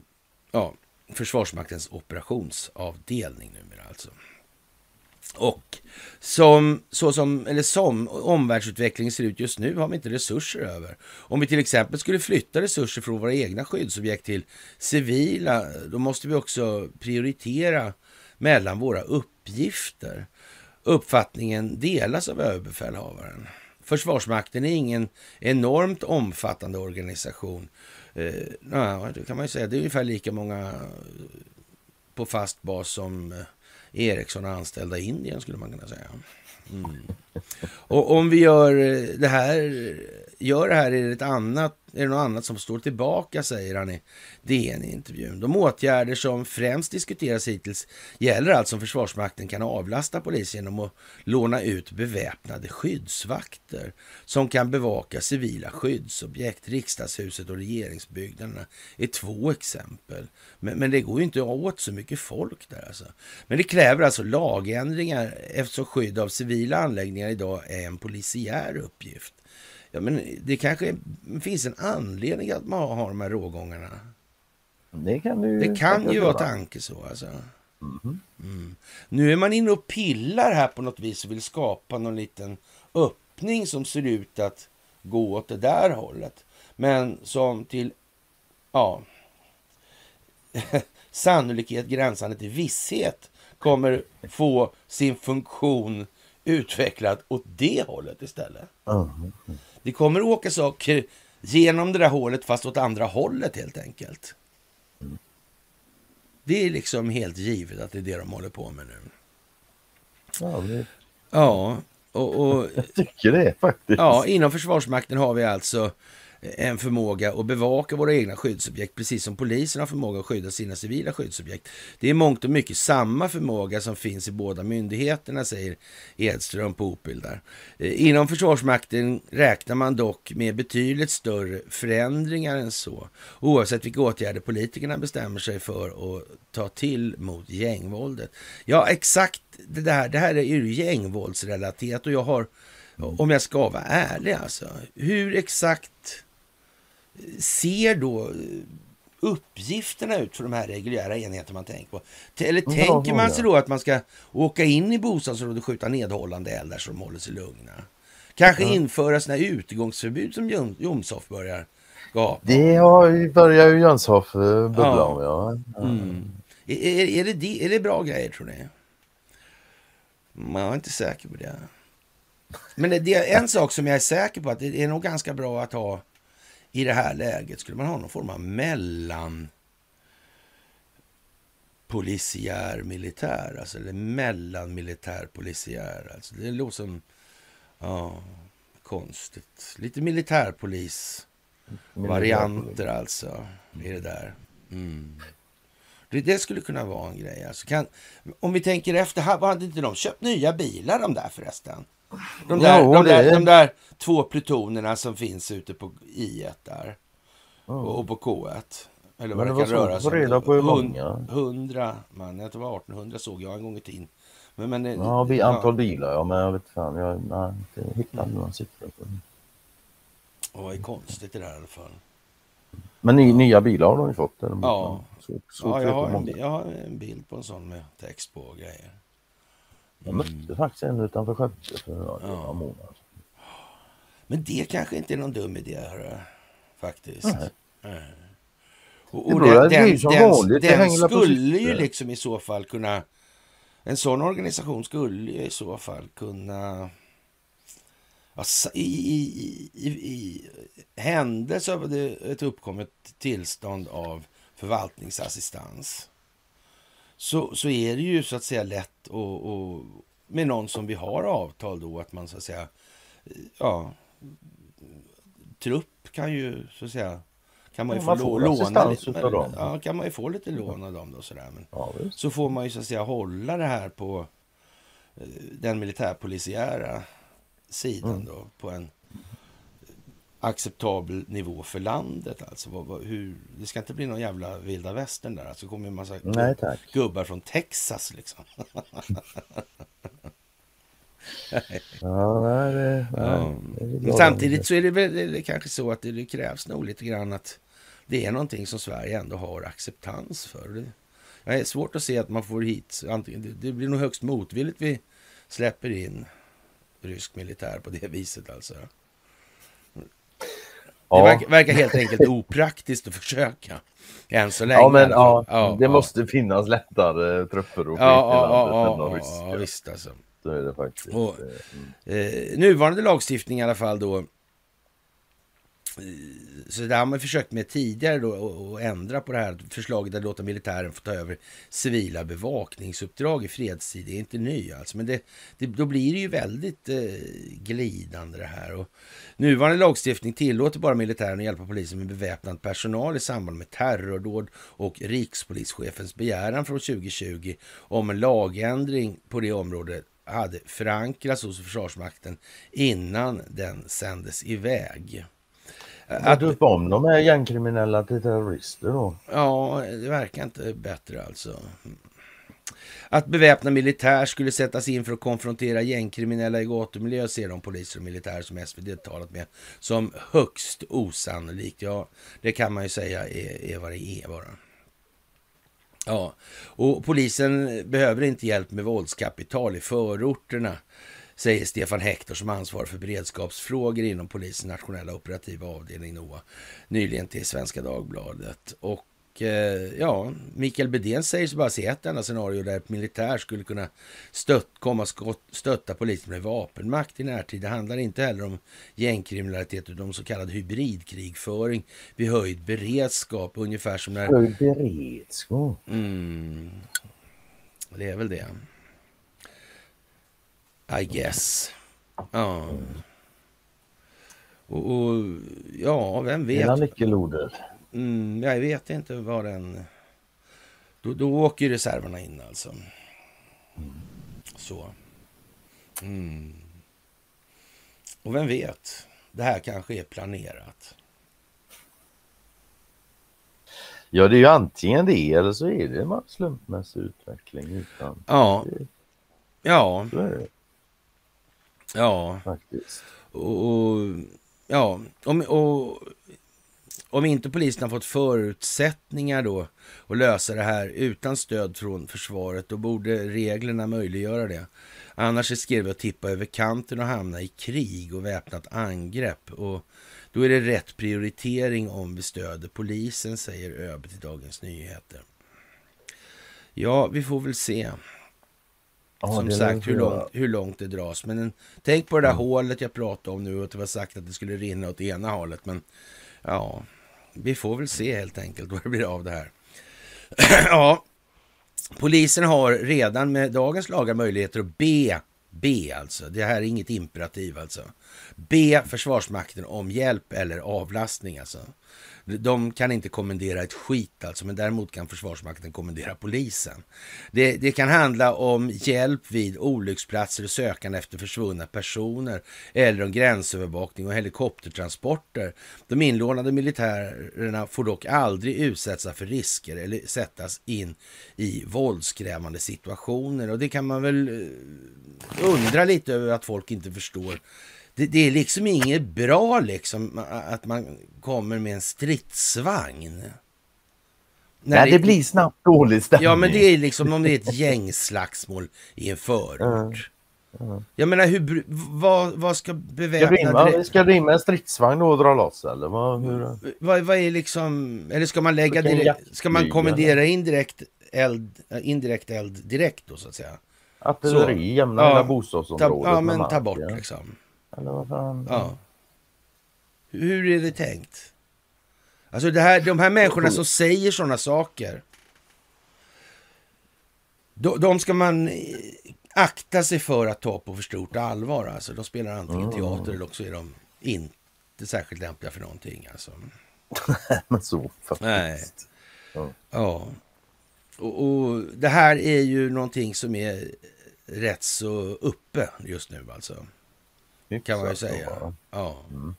ja, Försvarsmaktens operationsavdelning numera alltså. Och som, så som, eller som omvärldsutvecklingen ser ut just nu har vi inte resurser över. Om vi till exempel skulle flytta resurser från våra egna skyddsobjekt till civila, då måste vi också prioritera mellan våra uppgifter. Uppfattningen delas av överbefälhavaren. Försvarsmakten är ingen enormt omfattande organisation. Eh, det kan man ju säga. Det är ungefär lika många på fast bas som eh, Ericsson och anställda i Indien skulle man kunna säga. Mm. Och om vi gör eh, det här, gör det här är det, ett annat, är det något annat som står tillbaka, säger han i DN-intervjun. De åtgärder som främst diskuteras hittills gäller alltså om Försvarsmakten kan avlasta polisen genom att låna ut beväpnade skyddsvakter som kan bevaka civila skyddsobjekt. Riksdagshuset och regeringsbyggnaderna är två exempel. Men, men det går ju inte åt så mycket folk där alltså. Men det kräver alltså lagändringar eftersom skydd av civila anläggningar idag är en polisiär uppgift. Ja, men det kanske finns en anledning att man har de här rågångarna. Det kan du Det kan ju vara tanke så alltså. Mm. Nu är man inne och pillar här på något vis och vill skapa någon liten öppning som ser ut att gå åt det där hållet. Men som till, ja, [laughs] sannolikhet gränsande till visshet kommer få sin funktion utvecklad åt det hållet istället. Mm. Det kommer åka saker genom det där hålet fast åt andra hållet helt enkelt. Det är liksom helt givet att det är det de håller på med nu. Ja, det, Ja, och, och jag tycker det faktiskt. ja, inom Försvarsmakten har vi alltså en förmåga att bevaka våra egna skyddsobjekt, precis som polisen har förmåga att skydda sina civila skyddsobjekt. Det är mångt och mycket samma förmåga som finns i båda myndigheterna, säger Edström på Opel. där. Eh, inom Försvarsmakten räknar man dock med betydligt större förändringar än så, oavsett vilka åtgärder politikerna bestämmer sig för att ta till mot gängvåldet. Ja, exakt det här, Det här är ju gängvåldsrelaterat och jag har, om jag ska vara ärlig alltså, hur exakt ser då uppgifterna ut för de här reguljära enheterna man tänker på? Eller Ja, tänker man ja. sig då att man ska åka in i bostadsområdet och skjuta nedhållande eldar så de håller sig lugna? Kanske införa sådana här utegångsförbud som Jom- Jomshof börjar gapa. Det har, börjar ju Jönshoff eh, bubbla Ja. om. Ja. Mm. Är, är, det, är det bra grejer tror ni? Man är inte säker på det. Men det är en sak som jag är säker på att det är nog ganska bra att ha i det här läget. Skulle man ha någon form av mellan polisiär militär, alltså eller mellan militär polisiär. Alltså det låter som, ja, konstigt. Lite militärpolis varianter alltså i det där. Mm. Det, det skulle kunna vara en grej. Alltså kan, om vi tänker efter, ha- hade inte de köpt nya bilar de där förresten? De där, Jo, de, där, de där två plutonerna som finns ute på I1 där och, och på K1. Eller vad Men det det kan röra sig få reda på hur många. Hundra man, jag tror det var 1800 såg jag en gång i tiden. Men, men, Ja, vi, antal bilar ja, men jag vet fan. Jag nej, inte hittade några siffror på det. Ja, vad är konstigt det där i alla fall. Men ny, nya bilar har de ju fått. Eller? Ja. Så, så Ja, jag har, en, jag har en bild på en sån med text på och grejer. Jag mötte faktiskt en utanför Skövde för några månader. Men det kanske inte är någon dum idé, hörru. Faktiskt. Nej. Nej. Och, och den, den, den, den skulle ju liksom i så fall kunna... En sån organisation skulle ju i så fall kunna i, i, i, i händelse av ett uppkommet tillstånd av förvaltningsassistans så, så är det ju så att säga lätt och, och med någon som vi har avtal då att man så att säga ja trupp kan ju så att säga kan man ju man få låna lite, dem. Ja, kan man ju få lite lån av dem då sådär. Men ja, så får man ju så att säga hålla det här på eh, den militärpolisiära sidan mm. då på en acceptabel nivå för landet. Alltså, vad, vad, hur, det ska inte bli någon jävla vilda västern där. Alltså kommer en massa Nej, gubbar från Texas liksom. [laughs] ja, det, ja. Det Samtidigt så är det väl kanske så att det, det, krävs nog lite grann att det är någonting som Sverige ändå har acceptans för. Det, det är svårt att se att man får hit, antingen, det, det blir nog högst motvilligt vi släpper in rysk militär på det [laughs] viset alltså. Det verkar, verkar, helt enkelt opraktiskt att försöka. Än så länge. Ja, men ja, ja det ja. måste finnas lättare trupper och ja, ja, ja, ja, visst alltså. Så är det faktiskt. Och, mm. eh, nuvarande lagstiftning i alla fall då så det har man försökt med tidigare då att ändra på det här förslaget att låta militären få ta över civila bevakningsuppdrag i fredstid. Det är inte ny alltså, men det, det, då blir det ju väldigt eh, glidande det här. Och nuvarande lagstiftning tillåter bara militären att hjälpa polisen med beväpnad personal i samband med terrordåd och rikspolischefens begäran från 2020 om en lagändring på det området hade förankrats hos Försvarsmakten innan den sändes iväg. Att döpa om de här gängkriminella till terrorister då? Ja, det verkar inte bättre alltså. Att beväpna militär skulle sättas in för att konfrontera gängkriminella i gatumiljö ser de poliser och militärer som SvD talat med som högst osannolikt. Ja, det kan man ju säga är, är vad det är bara. Ja, och polisen behöver inte hjälp med våldskapital i förorterna säger Stefan Hector som ansvarar för beredskapsfrågor inom polisens nationella operativa avdelning NOA nyligen till Svenska Dagbladet. Och eh, ja, Mikael Bedén säger sig bara se ett enda scenario där militär skulle kunna stött, komma stötta polisen med vapenmakt i närtid. Det handlar inte heller om gängkriminalitet utan om så kallad hybridkrigföring vid höjd beredskap. Ungefär som när... Höjd beredskap? Mm, det är väl det. I guess. Ja. Och, och ja, vem vet? Hela nyckelordet. Mm, jag vet inte vad den... Då, då åker reserverna in alltså. Så. Mm. Och vem vet? Det här kanske är planerat. Ja, det är ju antingen det eller så är det en slumpmässig utveckling. Utan ja. Ja. Så är det. Ja. Faktiskt. Och, och ja, om, och, om inte polisen har fått förutsättningar då att lösa det här utan stöd från försvaret, då borde reglerna möjliggöra det. Annars riskerar vi att tippa över kanten och hamna i krig och väpnat angrepp. Och då är det rätt prioritering om vi stöder polisen, säger ÖB till Dagens Nyheter. Ja, vi får väl se. Ja, som sagt hur långt, hur långt det dras. Men en, tänk på det där mm. hålet jag pratade om nu och att det var sagt att det skulle rinna åt ena hållet. Men ja, vi får väl se helt enkelt [laughs] vad det blir av det här. [clears throat] ja, polisen har redan med dagens lagar möjligheter att be, be alltså, det här är inget imperativ alltså, be Försvarsmakten om hjälp eller avlastning alltså. De kan inte kommendera ett skit alltså, men däremot kan Försvarsmakten kommendera polisen. Det, det, kan handla om hjälp vid olycksplatser och sökande efter försvunna personer eller om gränsövervakning och helikoptertransporter. De inlånade militärerna får dock aldrig utsättas för risker eller sättas in i våldskrävande situationer och det kan man väl eh, undra lite över att folk inte förstår det, det, är liksom inget bra liksom att man kommer med en stridsvagn. När Nej, det, det, blir snabbt dålig stämning. Ja, men det är liksom om det är ett gängslagsmål i en förort. Mm. Mm. Jag menar, hur, vad, vad ska beväpnade... Ska du in med en stridsvagn och dra loss eller? Vad, hur... vad, vad är liksom... Eller ska man lägga direkt... Ska man kommendera indirekt eld, indirekt eld direkt då så att säga? Artilleri jämna ja, bostadsområdet. Ta, ja, men ta bort liksom. Eller vad fan? Ja. Hur är det tänkt? Alltså det här, de här människorna som säger sådana saker. De, de ska man akta sig för att ta på för stort allvar. Alltså, de spelar antingen teater eller också är de inte särskilt lämpliga för någonting. Alltså. [laughs] Men så faktiskt. Nej. Ja. ja. Och, och, det här är ju någonting som är rätt så uppe just nu alltså. Kan man ju säga. Ja. Mm.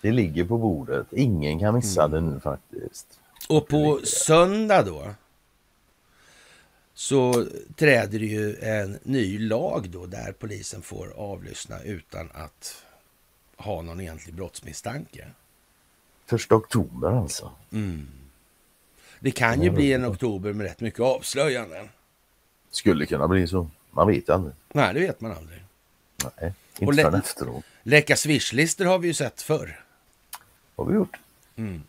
Det ligger på bordet. Ingen kan missa mm. det nu faktiskt. Och på söndag då så träder det ju en ny lag då där polisen får avlyssna utan att ha någon egentlig brottsmisstanke. Första oktober alltså? Mm. Det kan ju bli en oktober med rätt mycket avslöjanden. Skulle kunna bli så. Man vet aldrig. Nej, det vet man aldrig. Nej, inte förrän efteråt. Läcka swishlistor har vi ju sett förr. har vi gjort. Mm.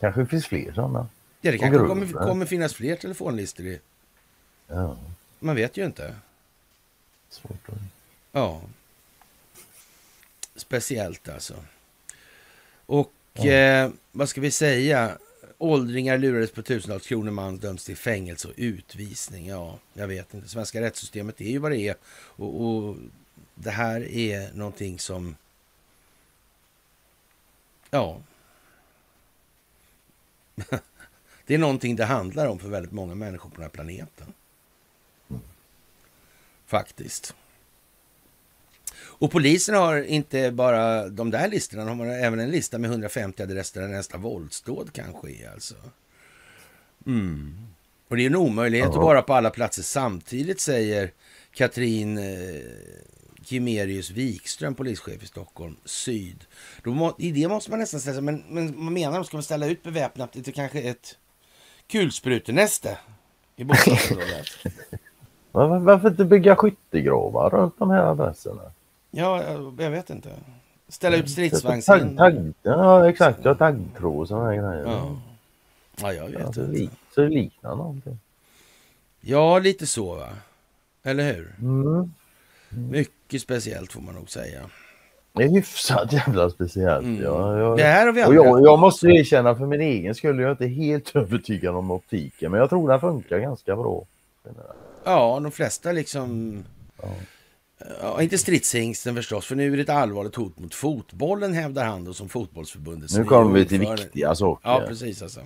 Kanske finns fler sådana. Ja, det kanske kommer, kommer finnas fler telefonlistor i Ja. Man vet ju inte. Svårt att... Ja. Speciellt alltså. Och ja. eh, vad ska vi säga? Åldringar lurades på tusentals kronor, man döms till fängelse och utvisning. Ja, jag vet inte. Svenska rättssystemet är ju vad det är. Och, och det här är någonting som... Ja. [laughs] det är någonting det handlar om för väldigt många människor på den här planeten. Faktiskt. Och polisen har inte bara de där listorna, de har även en lista med 150 adresser där nästa våldsdåd kan ske. Alltså. Mm. Och det är en omöjlighet Aha. att vara på alla platser samtidigt, säger Katrin eh, Kimerius Wikström, polischef i Stockholm Syd. Då må, I det måste man nästan säga, men, men man menar, ska man ställa ut beväpnat till kanske ett kulsprutenäste i bostadsområdet? [laughs] Var, varför inte bygga skyttegravar runt de här adresserna? Ja, jag vet inte. Ställa ut stridsvagnshinder. Tagg, ja, exakt. Ja, taggtråd och sådana grejer. Ja. ja, jag vet ja, inte. Så det liknar någonting. Ja, lite så va? Eller hur? Mm. Mm. Mycket speciellt får man nog säga. Det är hyfsat jävla speciellt. Mm. Ja, jag, det här har vi och jag, jag måste erkänna för min egen skull, jag är inte helt [laughs] övertygad om optiken, men jag tror den funkar ganska bra. Ja, de flesta liksom... Ja. Ja, inte stridshingsten förstås, för nu är det ett allvarligt hot mot fotbollen hävdar han då som fotbollsförbundets Nu kommer vi till viktiga saker. Ja, precis alltså.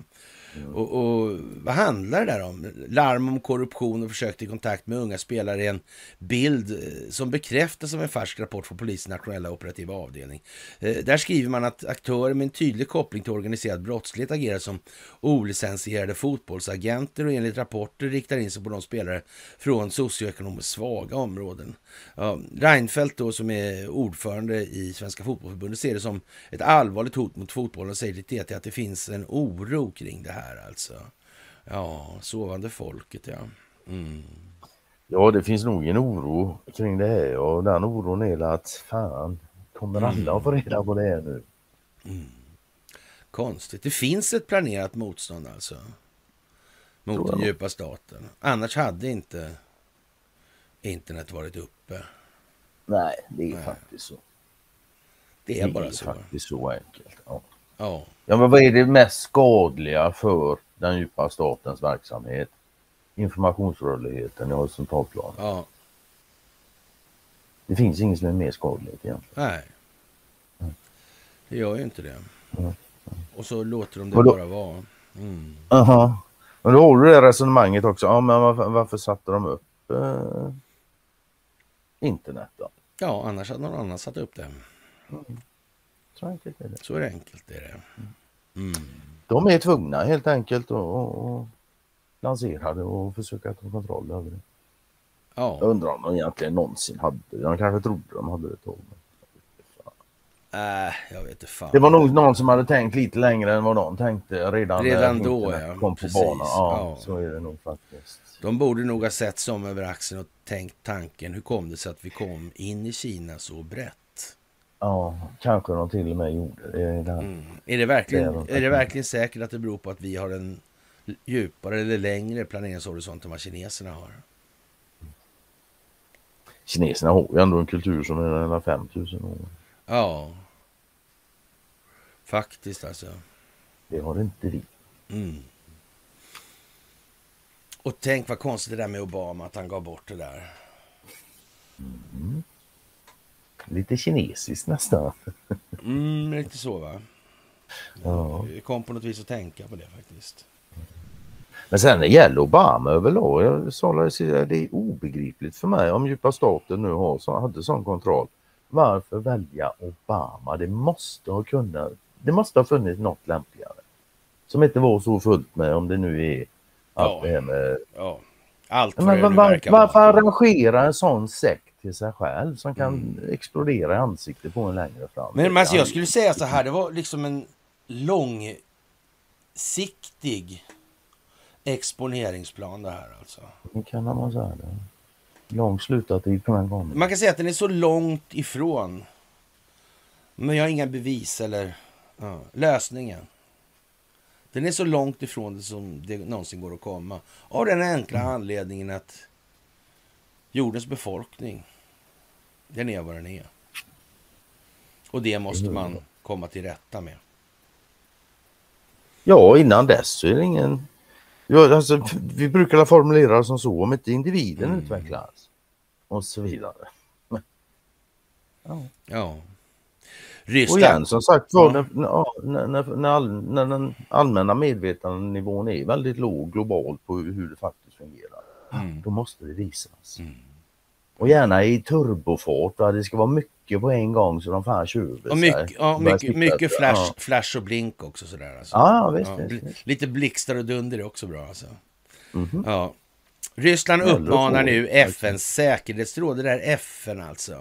Och, och, vad handlar det där om? Larm om korruption och försök till kontakt med unga spelare är en bild eh, som bekräftas av en färsk rapport från polisens nationella operativa avdelning. Eh, där skriver man att aktörer med en tydlig koppling till organiserad brottslighet agerar som olicensierade fotbollsagenter och enligt rapporter riktar in sig på de spelare från socioekonomiskt svaga områden. Ja, Reinfeldt då som är ordförande i Svenska fotbollförbundet ser det som ett allvarligt hot mot fotbollen och säger till TT att det finns en oro kring det här här alltså. Ja, sovande folket ja. Mm. Ja, det finns nog en oro kring det här och den oron är att fan, kommer mm. alla att få reda på det här nu? Mm. Konstigt. Det finns ett planerat motstånd alltså. Mot den djupa staten. Annars hade inte internet varit uppe. Nej, det är Nej. faktiskt så. Det är, det bara är så. faktiskt så enkelt. Ja. Ja. Ja, men vad är det mest skadliga för den djupa statens verksamhet? Informationsrörligheten i horisontalplan. Ja. Det finns inget som är mer skadligt egentligen. Nej. Det gör ju inte det. Mm. Och så låter de det då, bara vara. Mm. Aha. Men då har du det resonemanget också. Ja, men varför, varför satte de upp eh, internet då? Ja, annars hade någon annan satt upp det. Mm. Så enkelt är det. Så är det enkelt är det. Mm. De är tvungna helt enkelt att lansera det och försöka ta kontroll över det. Ja. Jag undrar om de egentligen någonsin hade det. De kanske trodde de hade det ett tag. Äh, jag vet inte fan. Det var nog någon som hade tänkt lite längre än vad de tänkte redan, redan då. Ja. kom på banan. Ja, ja, så är det nog faktiskt. De borde nog ha sett som över axeln och tänkt tanken. Hur kom det sig att vi kom in i Kina så brett? Ja, kanske de till och med gjorde det. Mm. Är, det verkligen, är det verkligen säkert att det beror på att vi har en djupare eller längre planeringshorisont än vad kineserna har? kineserna har ju ändå en kultur som är nära 5000 år. Ja. Faktiskt alltså. Det har inte vi. Mm. Och tänk vad konstigt det där med Obama, att han gav bort det där. Mm. Lite kinesiskt nästan. Mm, lite så va? Ja. Jag kom på något vis att tänka på det faktiskt. Men sen när det gäller Obama överlag, jag sa det, det är obegripligt för mig om djupa staten nu har, så, hade sån kontroll. Varför välja Obama? Det måste ha kunnat, det måste ha funnits något lämpligare. Som inte var så fullt med om det nu är allt Ja. det här med... Ja. Allt Men det var, var, varför arrangera en sån sekt till sig själv som kan Mm. explodera i ansiktet på en längre fram? Men alltså, jag skulle säga så här, det var liksom en långsiktig exponeringsplan det här alltså. Det kan man säga. Det. Lång slutartid på den gången. Man kan säga att den är så långt ifrån. Men jag har inga bevis eller ja, lösningen. Den är så långt ifrån det som det någonsin går att komma. Av den enkla anledningen att jordens befolkning, den är vad den är. Och det måste man komma till rätta med. Ja, innan dess så är det ingen... Ja, alltså, vi brukar formulera det som så, om inte individen Mm. utvecklas och så vidare. Ja. Ja. Och igen, som sagt Ja. när, ja, när, när, när, all, när den allmänna medvetandenivån är väldigt låg globalt på hur, hur det faktiskt fungerar, Mm. då måste det visas. Mm. Och gärna i turbofart, va? det ska vara mycket på en gång så de fan tjuver Och mycket, ja, mycket, mycket flash, Ja. flash och blink också sådär. Alltså. Ja, visst, Ja, visst, visst. Lite blixtar och dunder är också bra alltså. Mhm. Ja. Ryssland uppmanar nu FNs säkerhetsråd, det där FN alltså.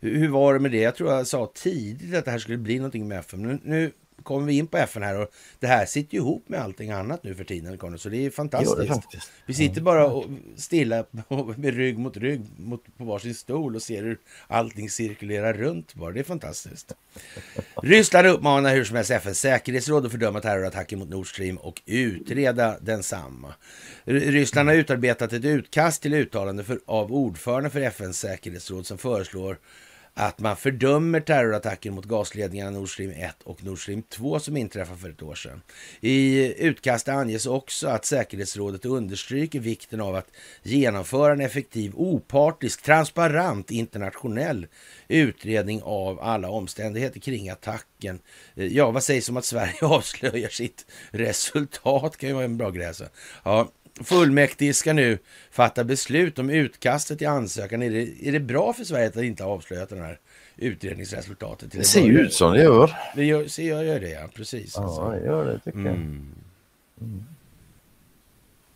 Hur, hur var det med det? Jag tror jag sa tidigt att det här skulle bli någonting med FN. Men nu kommer vi in på FN här och det här sitter ju ihop med allting annat nu för tiden. Conny, Så det är det fantastiskt. faktiskt. Vi sitter bara och stilla [laughs] med rygg mot rygg mot, på varsin stol och ser hur allting cirkulerar runt bara. Det är fantastiskt. Ryssland uppmanar hur som helst FNs säkerhetsråd att fördöma terrorattacken mot Nord Stream och utreda densamma. Ryssland har utarbetat ett utkast till uttalande för, av ordföranden för FNs säkerhetsråd som föreslår att man fördömer terrorattacken mot gasledningarna Nord Stream 1 och Nord Stream 2 som inträffade för ett år sedan. I utkastet anges också att säkerhetsrådet understryker vikten av att genomföra en effektiv, opartisk, transparent internationell utredning av alla omständigheter kring attacken. Ja, vad sägs om att Sverige [laughs] avslöjar sitt resultat? kan ju vara en bra grej. Alltså. Ja, Fullmäktige ska nu fatta beslut om utkastet till ansökan. Är det, är det bra för Sverige att inte ha avslöjat den här utredningsresultatet? Det en ser ju ut som det gör. Det gör, ser jag gör det, ja. Precis. Ja, Alltså. det gör det tycker jag. Mm.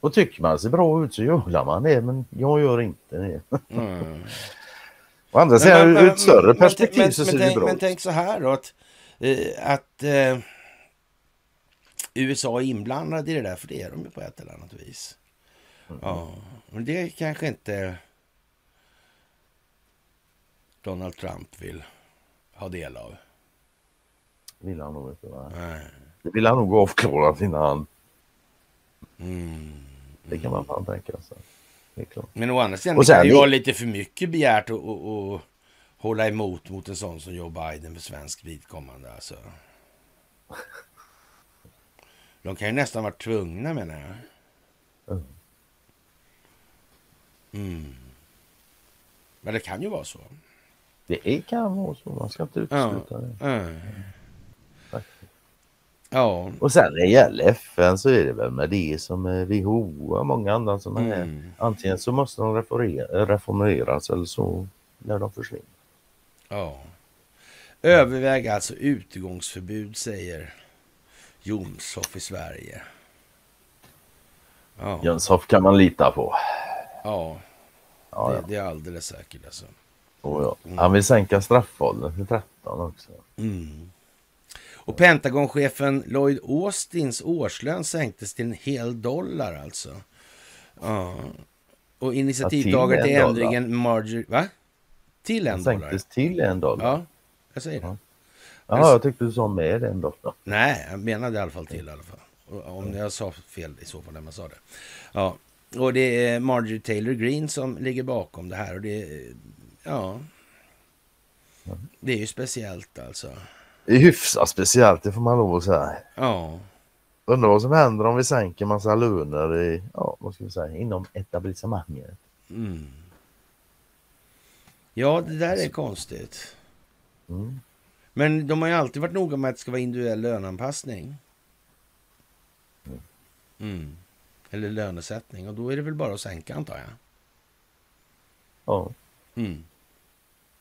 Och tycker man ser bra ut så gör man det, men jag gör inte det. Mm. [laughs] Å andra Men- sidan, men- ur ett större men- perspektiv men, så men, ser det tänk, bra men ut. tänk så här då att, eh, att eh, USA är inblandade i det där, för det är de ju på ett eller annat vis. Mm. Ja, men det kanske inte Donald Trump vill ha del av. vill han nog inte. Va? Nej. Det vill han nog avklara innan han... Mm. Det kan man fan tänka sig. Det. Men å andra sidan Och det kan sen det ju det- vara lite för mycket begärt att att- att hålla emot mot en sån som Joe Biden för svensk vidkommande. Alltså. [laughs] De kan ju nästan vara tvungna menar jag. Mm. Men det kan ju vara så. Det är, kan vara så, man ska inte utesluta det. Mm. Ja. Och sen när det gäller FN så är det väl med det som är WHO och många andra som är Mm. Antingen så måste de reformera- reformeras eller så lär de försvinna. ja. Överväg alltså utegångsförbud säger Jomshof i Sverige. Ja, Jönshoff kan man lita på. ja Ja, det, ja. det är alldeles säkert alltså. Och ja. Han vill sänka straffåldern till 13 också. Mm. Och Pentagonchefen Lloyd Austins årslön sänktes till en hel dollar alltså. Ja. Och initiativtagare till, till en ändringen Marjorie... Va? Till en dollar? sänktes till en dollar. Ja, jag säger det. Ja. Ja, jag tyckte du sa med dollar. Nej, jag menade i alla fall till i alla fall. Om jag sa fel i så fall när man sa det. Ja. Och det är Marjorie Taylor Greene som ligger bakom det här. Och det, ja, det är ju speciellt alltså. Det är hyfsat speciellt, det får man lov att säga. Ja. Undrar vad som händer om vi sänker massa löner i, ja, vad ska vi säga, inom etablissemanget. Mm. Ja, det där är konstigt. Mm. Men de har ju alltid varit noga med att det ska vara individuell löneanpassning. Mm. Eller lönesättning. Och då är det väl bara att sänka antar jag. Ja. Mm.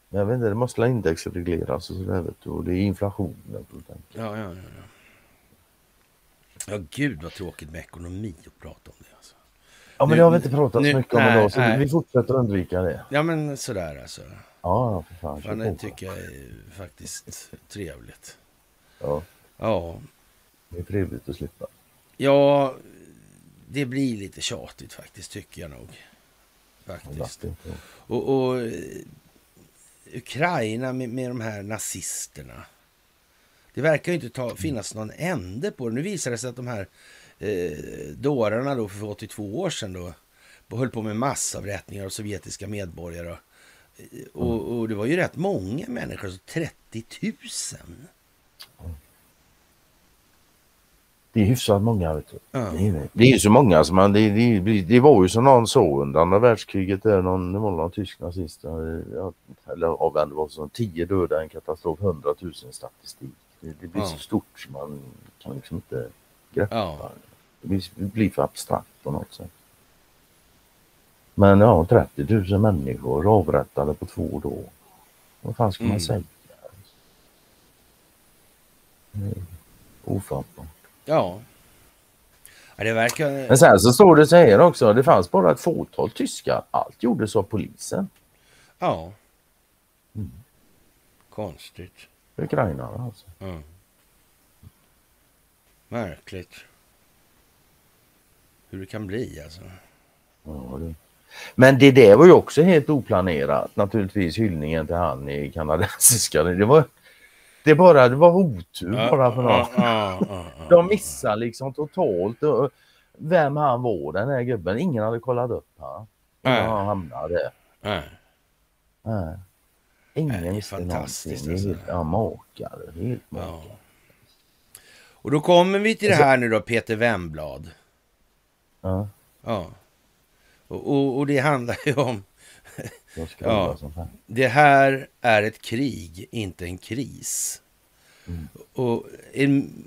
Jag vet inte, det måste indexregleras och sådär vet du. Och det är inflationen. Ja, ja, ja, ja. Ja, gud vad tråkigt med ekonomi att prata om det. Alltså. Ja, men Nu- det har vi inte pratat nu- så mycket om nej, idag så nej. vi fortsätter undvika det. Ja, men sådär alltså. Ja, för fan. det tycker jag är faktiskt trevligt. Ja, Ja, det är trevligt att slippa. ja, det blir lite tjatigt faktiskt tycker jag nog. Faktiskt. Och, och eh, Ukraina med, med de här nazisterna. Det verkar ju inte ta, finnas någon ände på det. Nu visar det sig att de här eh, dårarna då för 82 år sedan då höll på med massavrättningar av sovjetiska medborgare. Och, och det var ju rätt många människor, så 30 000. Det är hyfsat många vet du. Ja. Det, är, det är så många som man, det, det, det var ju som någon såg under andra världskriget där någon, det var någon tysk nazist, ja, eller av vem det var som tio döda en katastrof, hundratusen statistik. Det, det blir Ja. så stort så man kan liksom inte greppa Ja. det. Blir, det blir för abstrakt på något sätt. Men ja, 30 000 människor avrättade på två dagar. Vad fan ska Mm. man säga? Ofattbart. Ja. ja det verkar... Men sen så står det så här också, det fanns bara ett fåtal tyskar. Allt gjordes av polisen. Ja. Mm. Konstigt. Ukrainarna alltså. Mm. Märkligt. Hur det kan bli alltså. Ja, det. Men det där var ju också helt oplanerat naturligtvis hyllningen till han i kanadensiska. Det var, det bara, det var otur bara för ja. De missade liksom totalt vem han var den här gubben. Ingen hade kollat upp han. Nej. Han hamnade. Nej. Nej. Ingen är visste fantastiskt, någonting. Alltså. ja, makare. Helt Ja. Och då kommer vi till det här nu då, Peter Wemblad. Ja, Ja. Och, och, och det handlar ju om, Ja. här. det här är ett krig, inte en kris. Mm. Och en,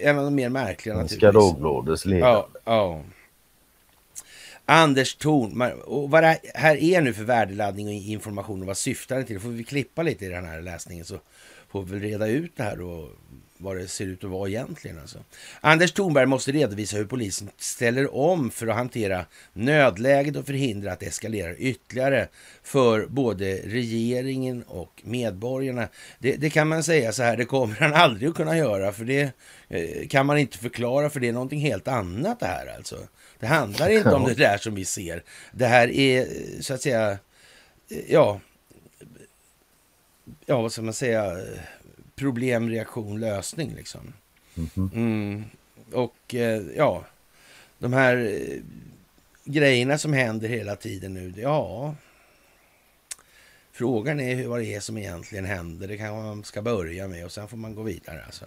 en av de mer märkliga Svenska naturligtvis. Dagbladets ledare. Ja, ja. Anders Thorn, och vad det här är nu för värdeladdning och information och vad syftar den till? Får vi klippa lite i den här läsningen så får vi reda ut det här då, vad det ser ut att vara egentligen. Alltså. Anders Thornberg måste redovisa hur polisen ställer om för att hantera nödläget och förhindra att det eskalerar ytterligare för både regeringen och medborgarna. Det, det kan man säga så här, det kommer han aldrig att kunna göra för det eh, kan man inte förklara för det är någonting helt annat det här alltså. Det handlar inte om det där som vi ser. Det här är så att säga, eh, ja, ja vad ska man säga, problem, reaktion, lösning liksom. Mhm. Mm. Och eh, ja, de här eh, grejerna som händer hela tiden nu, ja. Frågan är hur, vad det är som egentligen händer. Det kanske man ska börja med och sen får man gå vidare. Alltså.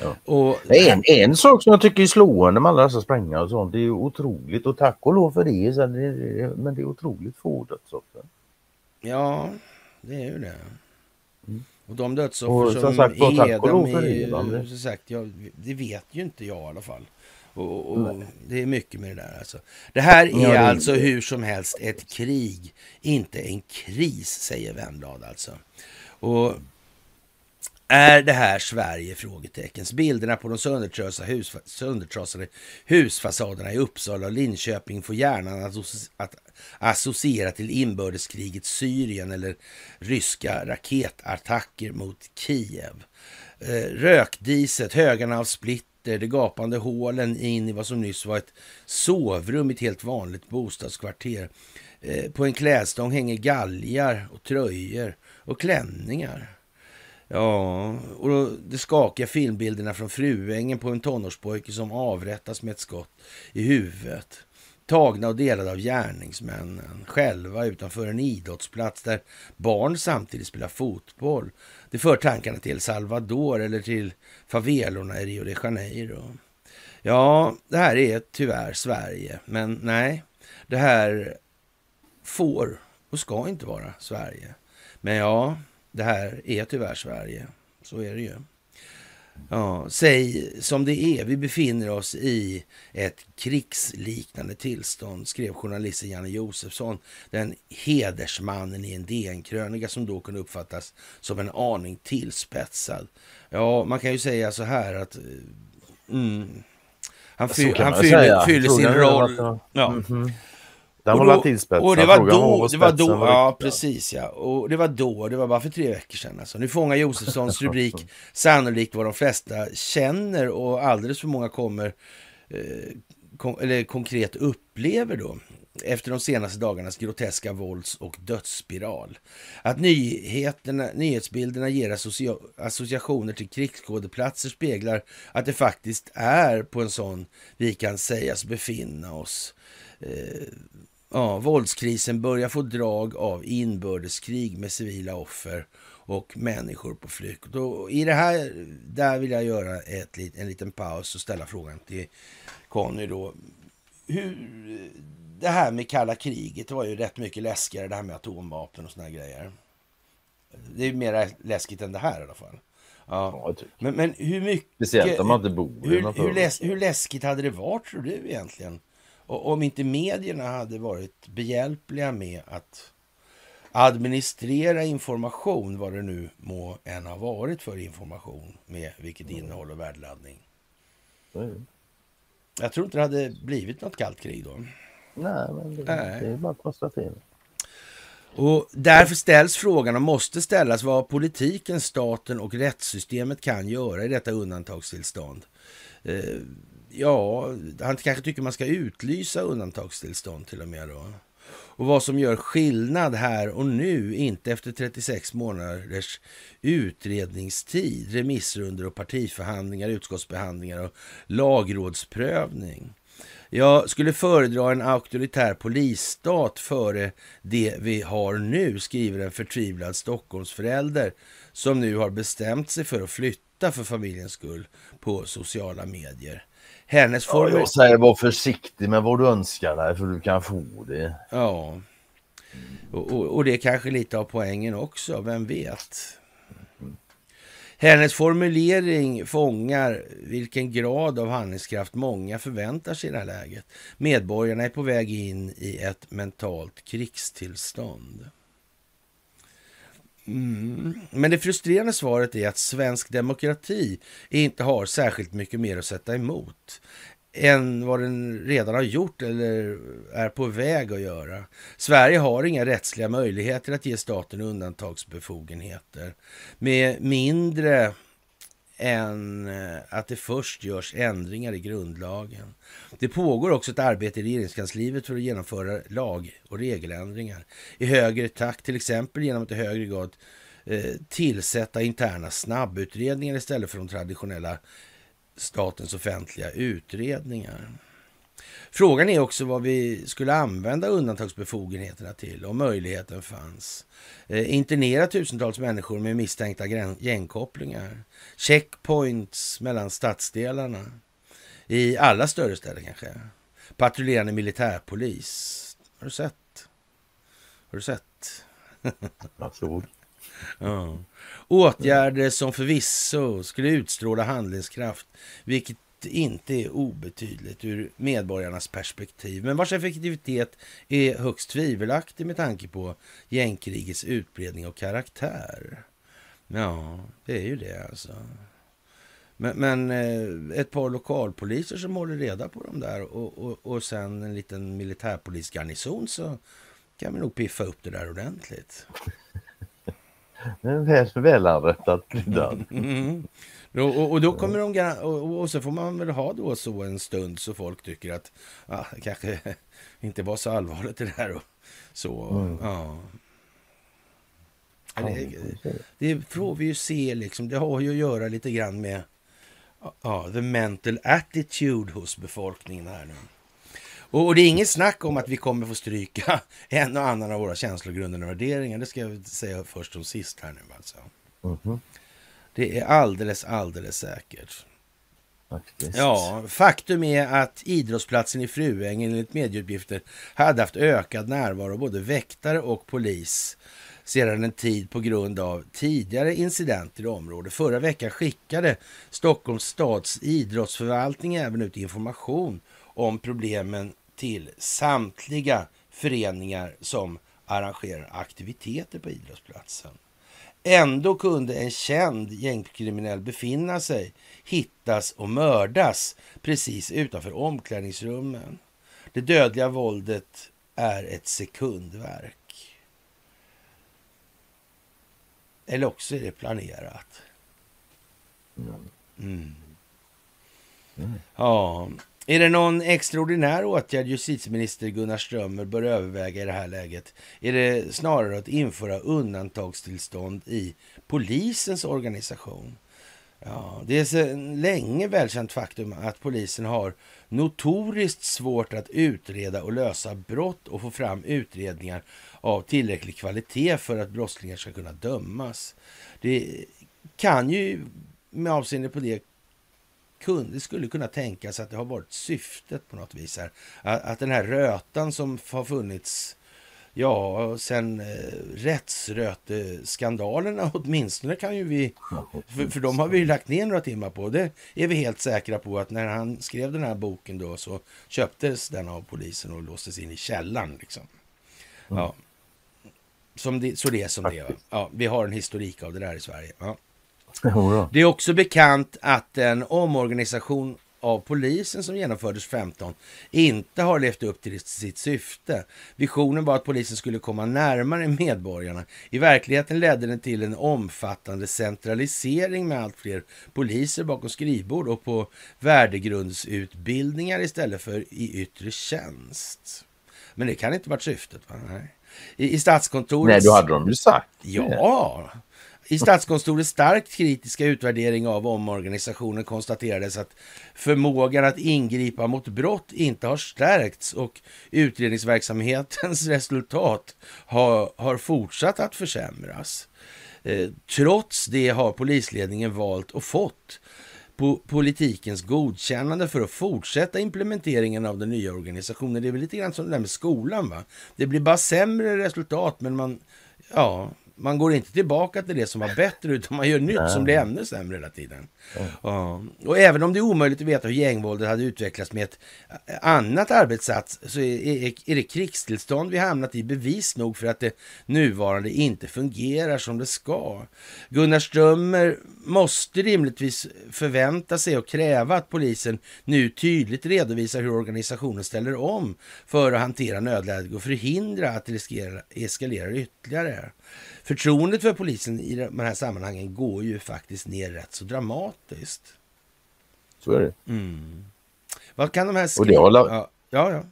Ja. Och, En, en sak som jag tycker är slående med alla dessa sprängningar och sånt, det är otroligt och tack och lov för det men det är otroligt få dödsoffer. Ja, det är ju det. Mm. Och de dödsoffer Och som som sagt, tack är, och lov de är som sagt, jag, det vet ju inte jag i alla fall. Och, och det är mycket med det där alltså. Det här är Ja, det är- alltså hur som helst ett krig, inte en kris, säger Wennblad alltså. Och är det här Sverige? Frågeteckens. Bilderna på de söndertrasade, söndertrasade husfasaderna i Uppsala och Linköping får hjärnan att, att associera till inbördeskrigets Syrien eller ryska raketattacker mot Kiev. Eh, rökdiset, högarna av splitter, de gapande hålen in i vad som nyss var ett sovrum i ett helt vanligt bostadskvarter. Eh, på en klädstång hänger galgar och tröjor och klänningar. Ja, och då, de skakiga filmbilderna från Fruängen på en tonårspojke som avrättas med ett skott i huvudet. tagna och delade av gärningsmännen själva utanför en idrottsplats där barn samtidigt spelar fotboll. Det för tankarna till El Salvador eller till favelorna i Rio de Janeiro. Ja, det här är tyvärr Sverige, men nej, det här får och ska inte vara Sverige. Men ja, det här är tyvärr Sverige. Så är det ju. Ja, säg som det är. Vi befinner oss i ett krigsliknande tillstånd, skrev journalisten Janne Josefsson, den hedersmannen i en DN-krönika som då kunde uppfattas som en aning tillspetsad. Ja, man kan ju säga så här att eh, mm, han, fy, han fyller, fyller sin roll. Ja. Mm -hmm. Den var då, tillspetsad. Och det var då, det var då, ja precis ja. Och det var då, det var bara för tre veckor sedan alltså. Nu fångar Josefssons rubrik [laughs] sannolikt vad de flesta känner och alldeles för många kommer, eh, kon eller konkret upplever då efter de senaste dagarnas groteska vålds och dödsspiral. Att nyheterna, nyhetsbilderna ger associa associationer till krigsskådeplatser speglar att det faktiskt är på en sån vi kan sägas befinna oss. Eh, ja, våldskrisen börjar få drag av inbördeskrig med civila offer och människor på flykt. Och I det här, där vill jag göra ett, en liten paus och ställa frågan till Conny då. Hur, det här med kalla kriget var ju rätt mycket läskigare, det här med atomvapen och såna grejer. Det är mer läskigt än det här i alla fall. Ja. men, men hur mycket... Speciellt om man inte bor hur, hur, läs, hur läskigt hade det varit tror du egentligen? Och om inte medierna hade varit behjälpliga med att administrera information, vad det nu må än ha varit för information med vilket mm. innehåll och värdeladdning. Mm. Jag tror inte det hade blivit något kallt krig då. Nej, men det, Nej. det är bara att konstatera. Och därför ställs frågan och måste ställas vad politiken, staten och rättssystemet kan göra i detta undantagstillstånd. Ja, han kanske tycker man ska utlysa undantagstillstånd till och med då. Och vad som gör skillnad här och nu, inte efter 36 månaders utredningstid, remissrunder och partiförhandlingar, utskottsbehandlingar och lagrådsprövning. Jag skulle föredra en auktoritär polisstat före det vi har nu, skriver en förtvivlad Stockholmsförälder som nu har bestämt sig för att flytta för familjens skull på sociala medier. Hennes form... Ja, jag säger var försiktig med vad du önskar dig för du kan få det. Ja. Och, och, och det är kanske lite av poängen också, vem vet? Hennes formulering fångar vilken grad av handlingskraft många förväntar sig i det här läget. Medborgarna är på väg in i ett mentalt krigstillstånd. Mm. Men det frustrerande svaret är att svensk demokrati inte har särskilt mycket mer att sätta emot än vad den redan har gjort eller är på väg att göra. Sverige har inga rättsliga möjligheter att ge staten undantagsbefogenheter med mindre än eh, att det först görs ändringar i grundlagen. Det pågår också ett arbete i regeringskansliet för att genomföra lag och regeländringar i högre takt, till exempel genom att i högre grad eh, tillsätta interna snabbutredningar istället för de traditionella statens offentliga utredningar. Frågan är också vad vi skulle använda undantagsbefogenheterna till om möjligheten fanns. Eh, internera tusentals människor med misstänkta gängkopplingar. Checkpoints mellan stadsdelarna. I alla större städer kanske. Patrullerande militärpolis. Har du sett? Har du sett? [laughs] Jag såg. ja. Åtgärder som förvisso skulle utstråla handlingskraft, vilket inte är obetydligt ur medborgarnas perspektiv, men vars effektivitet är högst tvivelaktig med tanke på gängkrigets utbredning och karaktär. Ja, det är ju det alltså. Men, men eh, ett par lokalpoliser som håller reda på dem där och, och, och sen en liten militärpolisgarnison så kan vi nog piffa upp det där ordentligt. En väl välanrättad krydda. [laughs] Mm. Och, och, då kommer de och, och, så får man väl ha då så en stund så folk tycker att ah, det kanske [laughs] inte var så allvarligt det där. Och, så, mm. ja. Det, det får vi ju se liksom. Det har ju att göra lite grann med ja, the mental attitude hos befolkningen här nu. Och, det är inget snack om att vi kommer få stryka [laughs] en och annan av våra känslogrunder och värderingar. Det ska jag säga först och sist här nu alltså. Mm -hmm. Det är alldeles, alldeles säkert. Faktiskt. Ja, faktum är att idrottsplatsen i Fruäng enligt medieuppgifter hade haft ökad närvaro både väktare och polis sedan en tid på grund av tidigare incidenter i området. Förra veckan skickade Stockholms stads idrottsförvaltning även ut information om problemen till samtliga föreningar som arrangerar aktiviteter på idrottsplatsen. Ändå kunde en känd gängkriminell befinna sig, hittas och mördas precis utanför omklädningsrummen. Det dödliga våldet är ett sekundverk. Eller också är det planerat. Mm. Mm. Ja, är det någon extraordinär åtgärd justitieminister Gunnar Strömmer bör överväga i det här läget? Är det snarare att införa undantagstillstånd i polisens organisation? Ja, det är sedan länge välkänt faktum att polisen har notoriskt svårt att utreda och lösa brott och få fram utredningar av tillräcklig kvalitet för att brottslingar ska kunna dömas. Det kan ju med avseende på det kunde, skulle kunna tänkas att det har varit syftet på något vis här. Att, att den här rötan som har funnits Ja, sen eh, rättsröteskandalerna [laughs] åtminstone kan ju vi... För, för de har vi lagt ner några timmar på. Det är vi helt säkra på att när han skrev den här boken då så köptes den av polisen och låstes in i källaren liksom. Mm. Ja. Som det, så det är som det är. Ja, vi har en historik av det där i Sverige. Ja. Det är också bekant att en omorganisation av polisen som genomfördes 15 inte har levt upp till sitt syfte. Visionen var att polisen skulle komma närmare medborgarna. I verkligheten ledde den till en omfattande centralisering med allt fler poliser bakom skrivbord och på värdegrundsutbildningar istället för i yttre tjänst. Men det kan inte varit syftet. Va? Nej. I, I Statskontoret... Nej, då hade de ju sagt. Ja, i Statskontorets starkt kritiska utvärdering av omorganisationen konstaterades att förmågan att ingripa mot brott inte har stärkts och utredningsverksamhetens [laughs] resultat har, har fortsatt att försämras. Eh, trots det har polisledningen valt och fått politikens godkännande för att fortsätta implementeringen av den nya organisationen. Det är väl lite grann som det där med skolan. va? Det blir bara sämre resultat, men man, ja, man går inte tillbaka till det som var bättre, utan man gör nytt Nej. som blir ännu sämre hela tiden. Ja. Och även om det är omöjligt att veta hur gängvåldet hade utvecklats med ett annat arbetssats, så är, är det krigstillstånd vi hamnat i bevis nog för att det nuvarande inte fungerar som det ska. Gunnar Strömmer måste rimligtvis förvänta sig och kräva att polisen nu tydligt redovisar hur organisationen ställer om för att hantera nödläge och förhindra att det eskalerar ytterligare. Förtroendet för polisen i de här sammanhangen går ju faktiskt ner rätt så dramatiskt. Så är det. Mm. Vad kan de här skriva? Ja, ja. ja.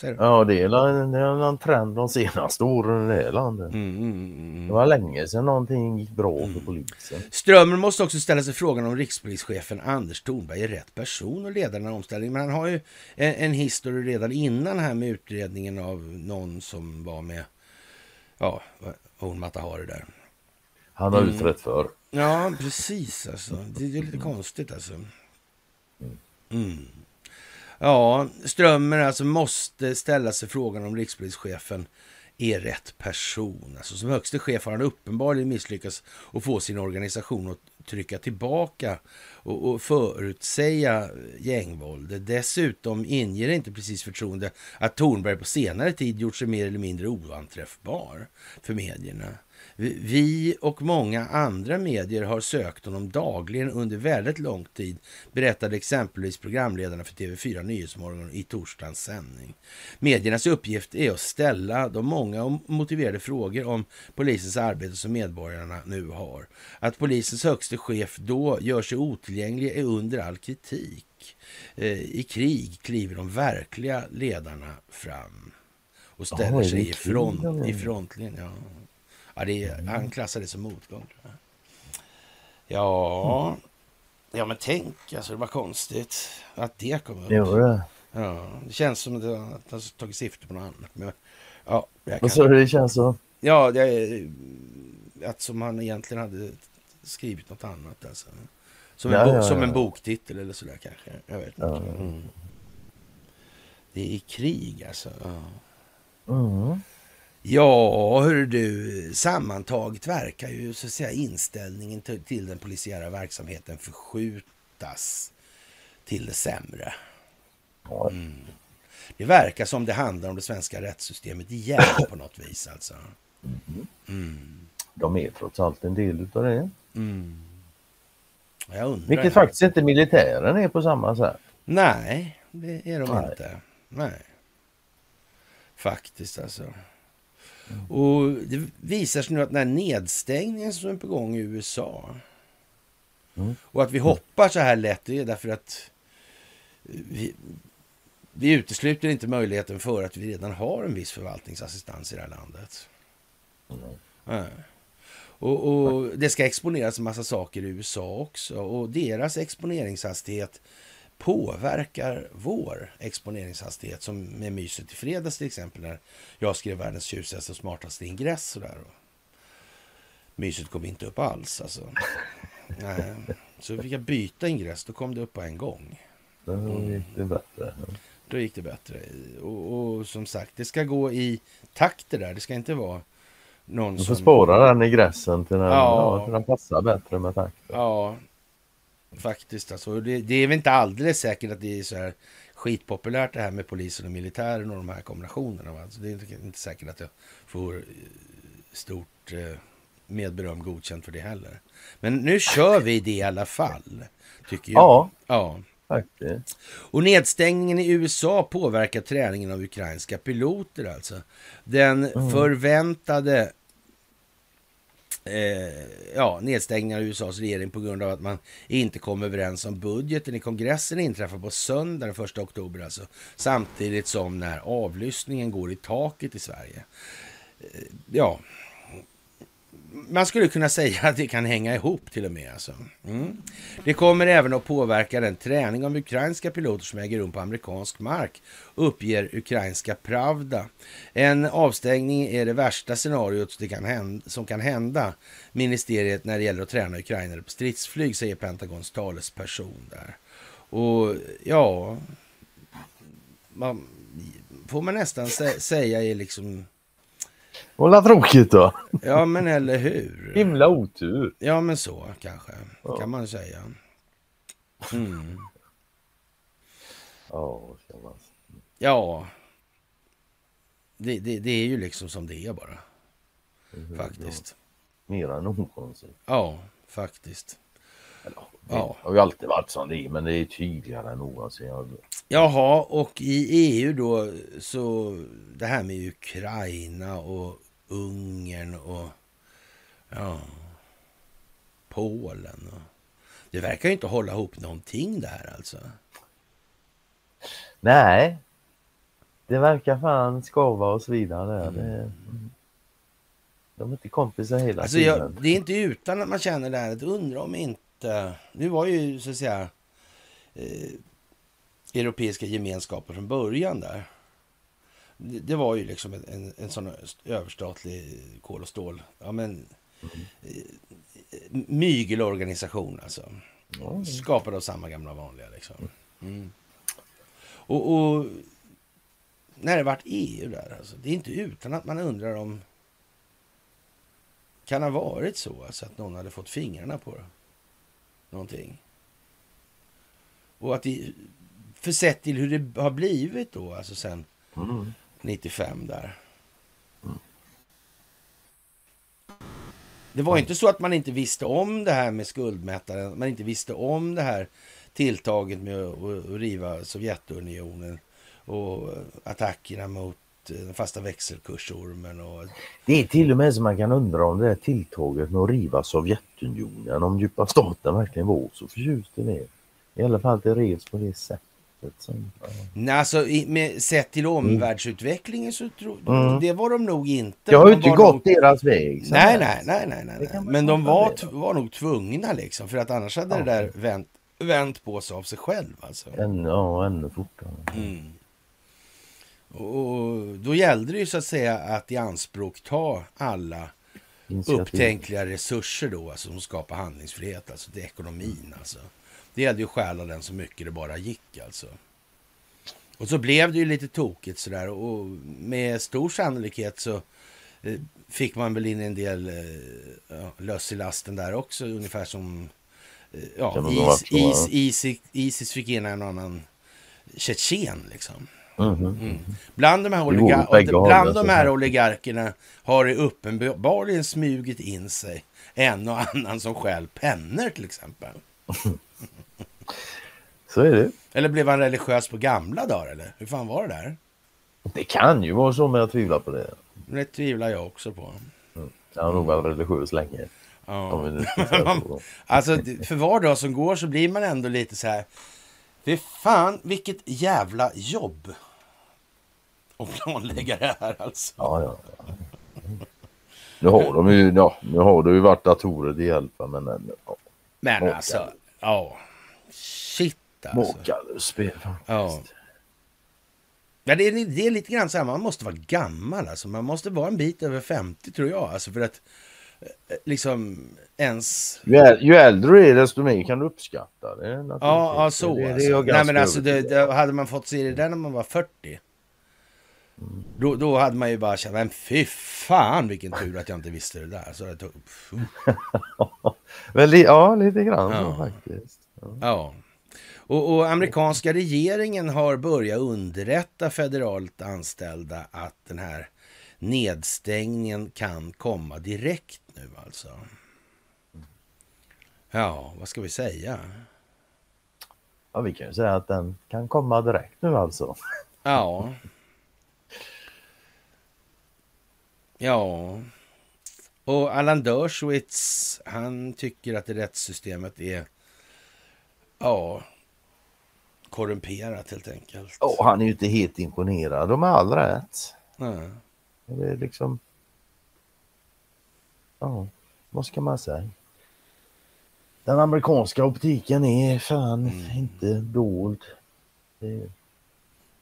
Ja, det är, en, det är en trend de senaste åren i det här landet. Mm, mm, mm, mm. Det var länge sedan någonting gick bra för mm. polisen. Strömmer måste också ställa sig frågan om rikspolischefen Anders Thornberg är rätt person att leda den här omställningen. Men han har ju en, en historia redan innan här med utredningen av någon som var med ja, hon Mata Hari där. Han har mm. utrett för. Ja, precis alltså. Det är lite konstigt alltså. Mm. Ja, Strömmer alltså måste ställa sig frågan om rikspolischefen är rätt person. Alltså som högste chef har han uppenbarligen misslyckats att få sin organisation att trycka tillbaka och, och förutsäga gängvåldet. Dessutom inger det inte precis förtroende att Tornberg på senare tid gjort sig mer eller mindre oanträffbar för medierna. Vi och många andra medier har sökt honom dagligen under väldigt lång tid, berättade exempelvis programledarna för TV4 Nyhetsmorgon i torsdagens sändning. Mediernas uppgift är att ställa de många och motiverade frågor om polisens arbete som medborgarna nu har. Att polisens högste chef då gör sig otillgänglig är under all kritik. Eh, I krig kliver de verkliga ledarna fram och ställer oh, sig i, front, i frontlinjen. Ja. Ja, det är, han klassar det som motgång. Ja, ja men tänk alltså, det var konstigt att det kom upp. Jo, Ja, det känns som att det har tagit syfte på något annat. Men, ja, Vad sa du det känns så? Ja, det är, att som han egentligen hade skrivit något annat. Alltså. Som, en, ja, ja, ja. som en boktitel eller sådär kanske. Jag vet inte. Mm. Det är krig alltså. Mm. Ja, hör du, sammantaget verkar ju så att säga inställningen till, till den polisiära verksamheten förskjutas till det sämre. Mm. Det verkar som det handlar om det svenska rättssystemet igen på något vis alltså. Mm. Mm. De är trots allt en del av det. Mm. Vilket faktiskt inte militären är på samma sätt. Nej, det är de Nej. inte. Nej. Faktiskt alltså. Mm. Och det visar sig nu att den här nedstängningen som är på gång i USA mm. och att vi hoppar så här lätt, det är därför att vi, vi utesluter inte möjligheten för att vi redan har en viss förvaltningsassistans i det här landet. Mm. Och, och, Det ska exponeras en massa saker i USA också och deras exponeringshastighet påverkar vår exponeringshastighet som med myset i fredags till exempel när jag skrev världens tjusigaste och smartaste ingress och där. Myset kom inte upp alls alltså. [laughs] Nej. Så fick jag byta ingress, då kom det upp på en gång. Då gick det bättre. Då gick det bättre. Och, och, som sagt, det ska gå i takt det där. Det ska inte vara någon du får som... spåra den i gräsen till den, ja. Ja, den passar bättre med takt. Ja, faktiskt. Alltså, det, det, är väl inte alldeles säkert att det är så här skitpopulärt det här med polisen och militären och de här kombinationerna. Alltså, det är inte, säkert att jag får eh, stort eh, med beröm godkänt för det heller. Men nu kör vi det i alla fall, tycker jag. Ja. ja. Faktiskt. Och nedstängningen i USA påverkar träningen av ukrainska piloter alltså. Den mm. förväntade eh, ja, nedstängningen av USAs regering på grund av att man inte kom överens om budgeten i kongressen inträffar på söndag den 1 oktober alltså. Samtidigt som när avlyssningen går i taket i Sverige. Eh, ja, man skulle kunna säga att det kan hänga ihop till och med. Alltså. Mm. Det kommer även att påverka den träning av ukrainska piloter som äger rum på amerikansk mark, uppger ukrainska Pravda. En avstängning är det värsta scenariot det kan hända, som kan hända ministeriet när det gäller att träna ukrainare på stridsflyg, säger Pentagons talesperson där. Och ja, man, får man nästan sä säga är liksom vad tråkigt då. Ja, men eller hur? Himla otur. Ja, men så kanske. Ja. Kan man säga. Mm. Ja, Ja. Det, det, det, är ju liksom som det är bara. Mm, faktiskt. Ja. Mer än någonsin. Ja, faktiskt. Eller, det ja. har ju alltid varit som det är, men det är tydligare än någonsin. Jaha, och i EU då så det här med Ukraina och Ungern och ja, Polen. Och, det verkar ju inte hålla ihop någonting där alltså. Nej, det verkar fan skava och svida där. Mm. Det, de är inte kompisar hela alltså, tiden. Jag, det är inte utan att man känner där att undra om inte... Nu var ju så att säga eh, Europeiska gemenskaper från början där det var ju liksom en, en, en sån överstatlig kol och stål. Ja, men, mm. mygelorganisation alltså. Mm. Skapad av samma gamla vanliga liksom. Mm. Och, och, när det vart EU där alltså. Det är inte utan att man undrar om kan ha varit så alltså, att någon hade fått fingrarna på någonting. Och att det, för sett till hur det har blivit då, alltså sen mm. 95 där. Det var inte så att man inte visste om det här med skuldmättaren. Man inte visste om det här tilltaget med att riva Sovjetunionen och attackerna mot den fasta växelkursormen. Och... Det är till och med så man kan undra om det här tilltaget med att riva Sovjetunionen, om djupa staten verkligen var så förtjust i det. I alla fall det revs på det sättet. Som. Nej, alltså, med, sett till mm. omvärldsutvecklingen så tror mm. det var de nog inte. Det har ju inte gått nog... deras väg. Nej, nej, nej, nej, nej. Men de var, var nog tvungna liksom, för att annars hade ja. det där vänt vänt på sig av sig själv alltså. Ännu, ja, ännu fortare. Mm. Och då gällde det ju så att säga att i anspråk ta alla Initiativ. upptänkliga resurser då, alltså som skapar handlingsfrihet, alltså till ekonomin alltså. Det gällde ju att stjäla den så mycket det bara gick alltså. Och så blev det ju lite tokigt sådär och med stor sannolikhet så eh, fick man väl in en del eh, ja, löss i lasten där också, ungefär som eh, ja, is, is, Isis, Isis fick in en annan tjetjen liksom. Mhm. Bland de här, oligar- bägge bland de här oligarkerna har det uppenbarligen smugit in sig en och annan som stjäl pennor till exempel. [laughs] Så är det. Eller blev han religiös på gamla dagar eller? Hur fan var det där? Det kan ju vara så, men jag tvivlar på det. Det tvivlar jag också på. Jag har nog varit religiös länge. Ja. [laughs] Alltså för var dag som går så blir man ändå lite så här. Fy fan vilket jävla jobb. Att planlägga det här alltså. Ja, ja. ja. Nu har de ju, ja, nu har det ju varit datorer till hjälp, men men, ja, Men Makalöst. alltså, ja. Shit alltså. makalöst spel Ja. faktiskt. Ja, det, är, det är lite grann så här, man måste vara gammal alltså. Man måste vara en bit över 50 tror jag. Alltså för att eh, liksom ens... Ju, äl- ju äldre du är desto mer kan du uppskatta det. Ja, ja så det, alltså. Nej men alltså, det, hade man fått se det där när man var 40. Då, då hade man ju bara känt, men fy fan vilken tur att jag inte visste det där. Så det tog, [laughs] li, ja, lite grann Ja. faktiskt. Ja. Och, och amerikanska regeringen har börjat underrätta federalt anställda att den här nedstängningen kan komma direkt nu alltså. Ja, vad ska vi säga? Ja, vi kan ju säga att den kan komma direkt nu alltså. Ja. [laughs] Ja. Och Allan Dershowitz, han tycker att det rättssystemet är ja, korrumperat helt enkelt. Och han är ju inte helt imponerad och med all rätt. Nej. Det är liksom... Ja, vad ska man säga? Den amerikanska optiken är fan inte dold. Det,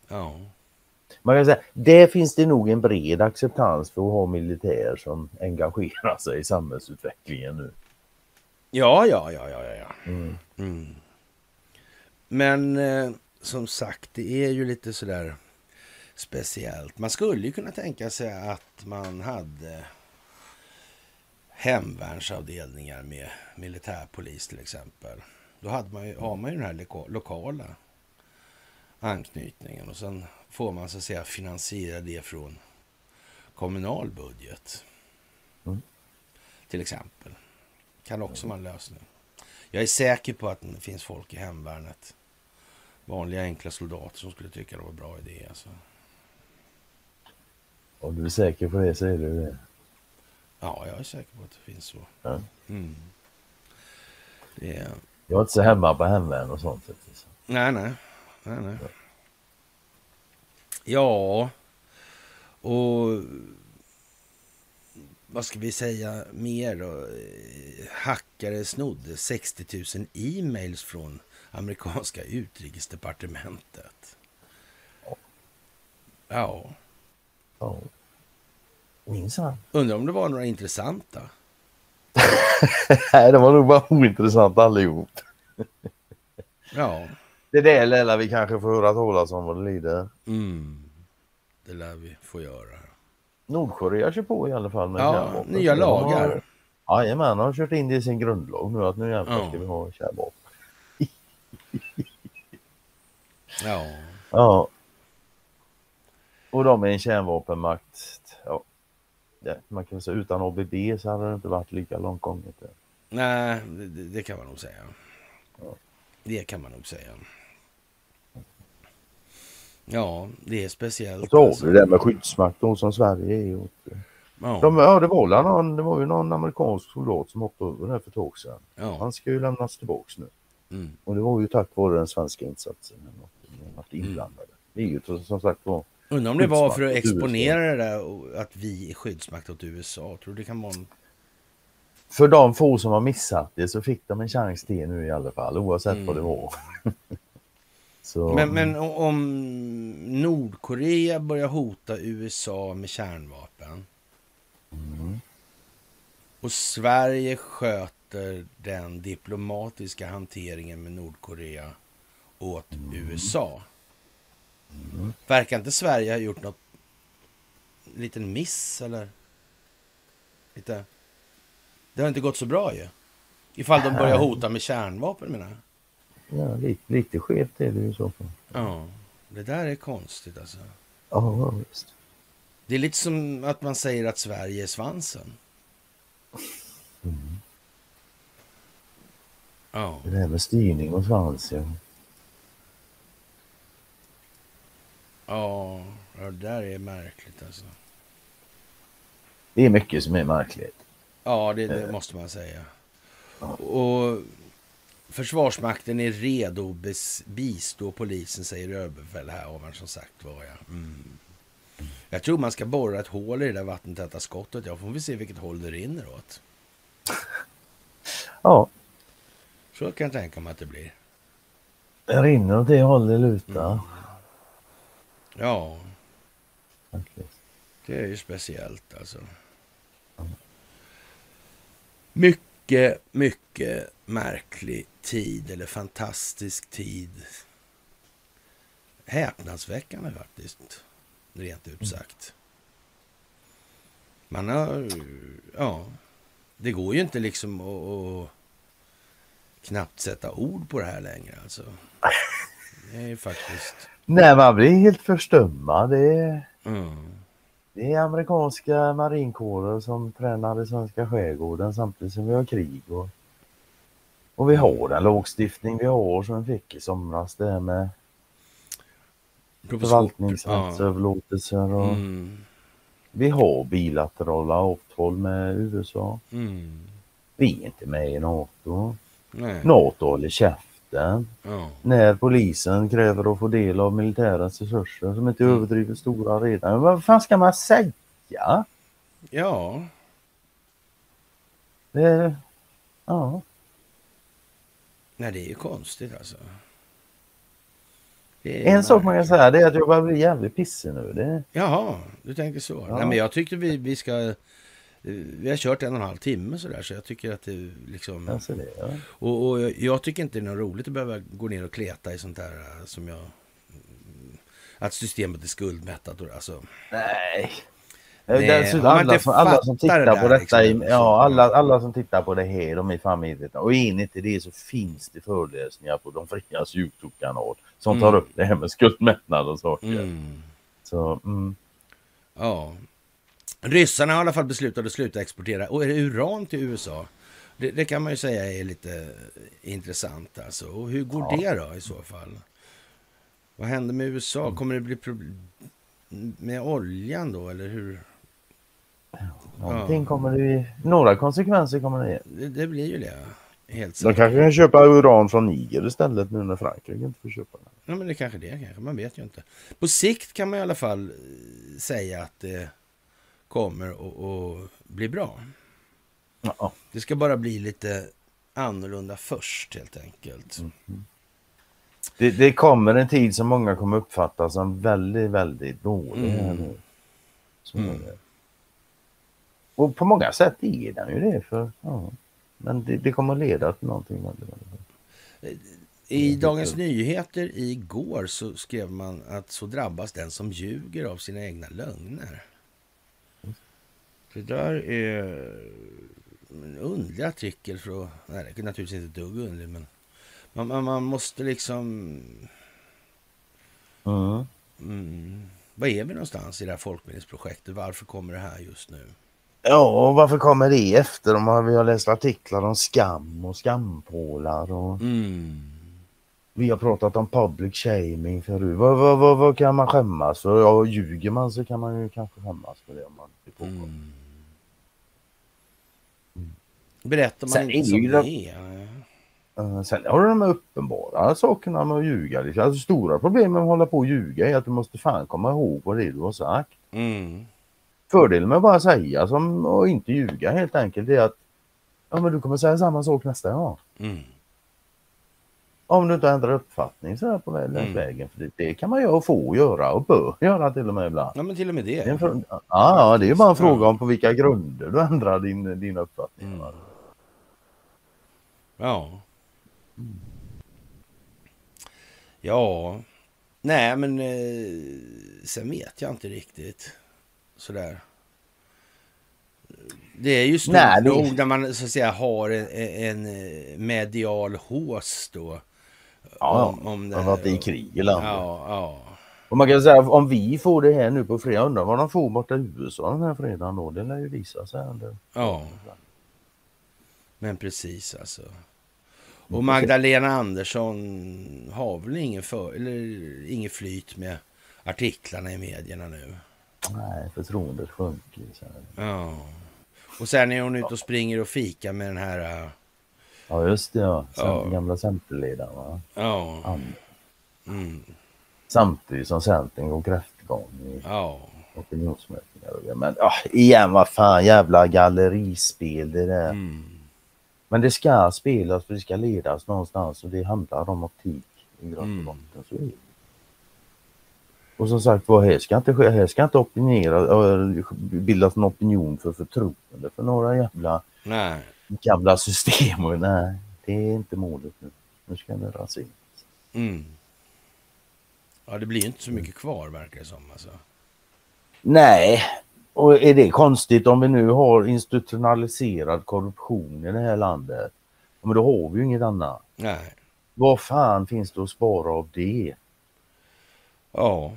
Ja. Man kan säga, det finns det nog en bred acceptans för att ha militär som engagerar sig i samhällsutvecklingen nu. Ja, ja, ja, ja, ja, ja. Mm. Mm. Men eh, som sagt, det är ju lite sådär speciellt. Man skulle ju kunna tänka sig att man hade hemvärnsavdelningar med militärpolis till exempel. Då hade man ju, har man ju den här loka- lokala anknytningen och sen får man så att säga finansiera det från kommunal budget. Mm. Till exempel. Kan också vara en lösning. Jag är säker på att det finns folk i hemvärnet. Vanliga enkla soldater som skulle tycka det var en bra idé. Alltså. Om du är säker på det så är du det. Ja, jag är säker på att det finns så. Ja. Mm. Det är... Jag är inte så hemma på hemvärn och sånt. så. Nej, nej. Nej, nej. Ja, och vad ska vi säga mer då? Hackare snodde 60 000 e-mails från amerikanska [laughs] utrikesdepartementet. Ja, Ja. Minsann. undrar om det var några intressanta. [laughs] Nej, det var nog bara ointressant allihop. Ja, Det där lilla vi kanske får höra talas om vad det lider. mm. det lär vi få göra. Nordkorea kör på i alla fall med Ja, kärnvapen. nya lagar. Jajamän, de har kört in det i sin grundlag nu att nu jävlar Ja. ska vi ha kärnvapen. [laughs] Ja, Ja. Och de är en kärnvapenmakt. Ja. Ja, man kan säga utan ABB så hade det inte varit lika långt gånget. nej, det, det kan man nog säga. Det kan man nog säga. Ja, det är speciellt. Och så har alltså. vi det med skyddsmakt då, som Sverige är. Och, Ja, de, ja, det var, någon, det var ju någon amerikansk soldat som hoppade över där för ett tag sedan. ja. Han ska ju lämnas tillbaks nu. Mm. Och det var ju tack vare den svenska insatsen. att varit inblandade. Det är ju som- sagt var. Undrar om det var för att exponera det där att vi är skyddsmakt åt USA. Tror det kan vara en... för de få som har missat det så fick de en chans till nu i alla fall oavsett mm. vad det var. [laughs] så... men, men om Nordkorea börjar hota USA med kärnvapen mm. och Sverige sköter den diplomatiska hanteringen med Nordkorea åt mm. USA. Mm. Verkar inte Sverige ha gjort något liten miss eller? Lite det har inte gått så bra ju. Ifall de börjar [laughs] hota med kärnvapen menar jag. Ja, lite, lite skevt är det ju så fall. Ja, det där är konstigt alltså. Ja, visst. Det är lite som att man säger att Sverige är svansen. Mm. Ja. Det där med styrning och svans, ja. Ja, det där är märkligt alltså. Det är mycket som är märkligt. Ja, det, det måste man säga. Och Försvarsmakten är redo att bistå polisen, säger överbefälhavaren som sagt var. Ja. Mm. Jag tror man ska borra ett hål i det där vattentäta skottet. Ja, får vi se vilket håll det rinner åt. [laughs] Ja. Så kan jag tänka mig att det blir. Det rinner åt det hållet det lutar. Mm. Ja. Det är ju speciellt alltså. Mycket, mycket märklig tid eller fantastisk tid. Häpnadsväckande faktiskt, rent ut sagt. Man har, ja, det går ju inte liksom att, att knappt sätta ord på det här längre alltså. Det är ju faktiskt. Nej, man blir helt förstummad. Det är... Mm. Det är amerikanska marinkårer som tränar i svenska skärgården samtidigt som vi har krig. Och, och vi har den lagstiftning vi har som vi fick i somras. Det med förvaltningsrättsöverlåtelser och mm. vi har bilaterala avtal med USA. Mm. Vi är inte med i NATO. Nej. NATO håller käft makten. Ja. När polisen kräver att få del av militärens resurser som inte mm. överdriver stora redan. Vad fan ska man säga? Ja. Det, ja. Nej, det är ju konstigt alltså. En sak man kan säga det är att jag börjar bli jävligt pissig nu. Det... Jaha, du tänker så. Ja. Nej, men jag tyckte vi, vi ska vi har kört en och en halv timme sådär, så jag tycker att det liksom... Alltså det, ja. och, och, jag tycker inte det är roligt att behöva gå ner och kleta i sånt där äh, som jag... Att systemet är skuldmättat och alltså... Nej. Dessutom, alla, som, alla som tittar det på detta, liksom, ja, alla, alla som tittar på det här, de är medvetna. Och inte det så finns det föreläsningar på de frias Youtube-kanal som mm. tar upp det här med skuldmättnad och saker. Mm. Så, mm. Ja, Ryssarna har i alla fall beslutat att sluta exportera och är det uran till USA. Det, det, kan man ju säga är lite intressant alltså. Och hur går ja. det då i så fall? Vad händer med USA? Mm. Kommer det bli problem med oljan då eller hur? Någonting ja. kommer det några konsekvenser kommer det Det, det blir ju det. Helt De kanske kan köpa uran från Niger istället nu när Frankrike inte får köpa det. Ja men det kanske det kanske, man vet ju inte. På sikt kan man i alla fall säga att det kommer att bli bra. Ja. Det ska bara bli lite annorlunda först helt enkelt. Mm. Det, det, kommer en tid som många kommer uppfatta som väldigt, väldigt dålig. Mm. Nu. Mm. Och på många sätt är den ju det. För, ja. Men det, det kommer leda till någonting I Dagens Nyheter igår så skrev man att så drabbas den som ljuger av sina egna lögner. Det där är en underlig artikel. För att, nej, det är naturligtvis inte ett dugg underlig, men man, man, man måste liksom... Mm. Mm. Var är vi någonstans i det här folkbildningsprojektet? Varför kommer det här just nu? Ja, och varför kommer det efter? Om vi har läst artiklar om skam och skampålar. Och... Mm. Vi har pratat om public shaming förut. Vad, vad, vad, vad kan man skämmas för? Ja, ljuger man så kan man ju kanske skämmas för det om man blir påkommen. Mm. Berättar man sen inte som det är. Uh, sen har du de uppenbara sakerna med att ljuga. Alltså, stora problem med att hålla på och ljuga är att du måste fan komma ihåg vad det är du har sagt. Mm. Fördelen med att bara säga som, och inte ljuga helt enkelt är att Ja men du kommer säga samma sak nästa gång. Mm. Om du inte ändrar uppfattning så här på Mm. vägen. För det, det kan man ju och få göra och bör göra till och med ibland. Ja, men till och med det. Det ja, ja, det är ju bara en fråga om på vilka grunder du ändrar din, din uppfattning. Mm. Ja. Ja. Nej, men eh, sen vet jag inte riktigt. Sådär. Det är ju stort Nej, det- nog när man så att säga har en, en medial hås då. Ja, Om- om det det här- varit i krig i landet. Ja, ja. Och man kan säga om vi får det här nu på fredag, undrar vad de får borta i USA den här fredagen då. Det lär ju visa sig. Under. Ja. Men precis alltså. Och Magdalena Andersson har väl ingen, för, eller, ingen flyt med artiklarna i medierna nu. Nej, förtroendet sjunker. Ja. Och sen är hon ute och springer och fika med den här... äh, Ja just det ja. Sen, Ja. Gamla centerledaren va. Ja. Mm, samtidigt som Centern går kräftgång i ja. opinionsmätningar. Men ja, igen vad fan jävla gallerispel det där. Mm, Men det ska spelas för det ska ledas någonstans och det handlar om optik i grund Mm. och botten. Så är det. Och som sagt vad här ska inte här ska inte opinera, äh, bildas en opinion för förtroende för några jävla nej. gamla system. Och, nej, det är inte målet nu. Nu ska det raseras. Mm. Ja, det blir inte så mycket kvar verkar det som. Alltså. Nej, och är det konstigt om vi nu har institutionaliserad korruption i det här landet? Men då har vi ju inget annat. Nej. Vad fan finns det att spara av det? Ja.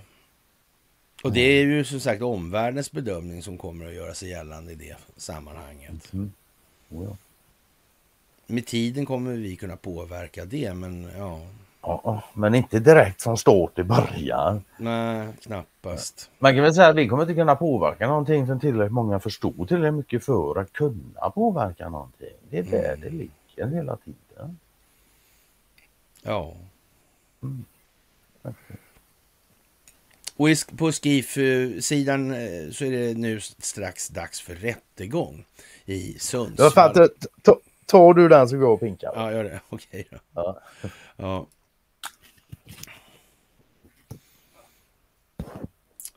Och det är ju som sagt omvärldens bedömning som kommer att göra sig gällande i det sammanhanget. Mm. Oh, ja. Med tiden kommer vi kunna påverka det, men ja, Ja, men inte direkt från start till början. nej, knappast. Man kan väl säga att vi kommer inte kunna påverka någonting som tillräckligt många förstår tillräckligt mycket för att kunna påverka någonting. Det är där Mm. det ligger hela tiden. Ja. Mm. Och på SKIF-sidan eh, så är det nu strax dags för rättegång i Sundsvall. Jag fattar. Ta, tar du den så går och pinkar. Ja, gör det. [laughs] Okej då. Ja. [laughs] Ja.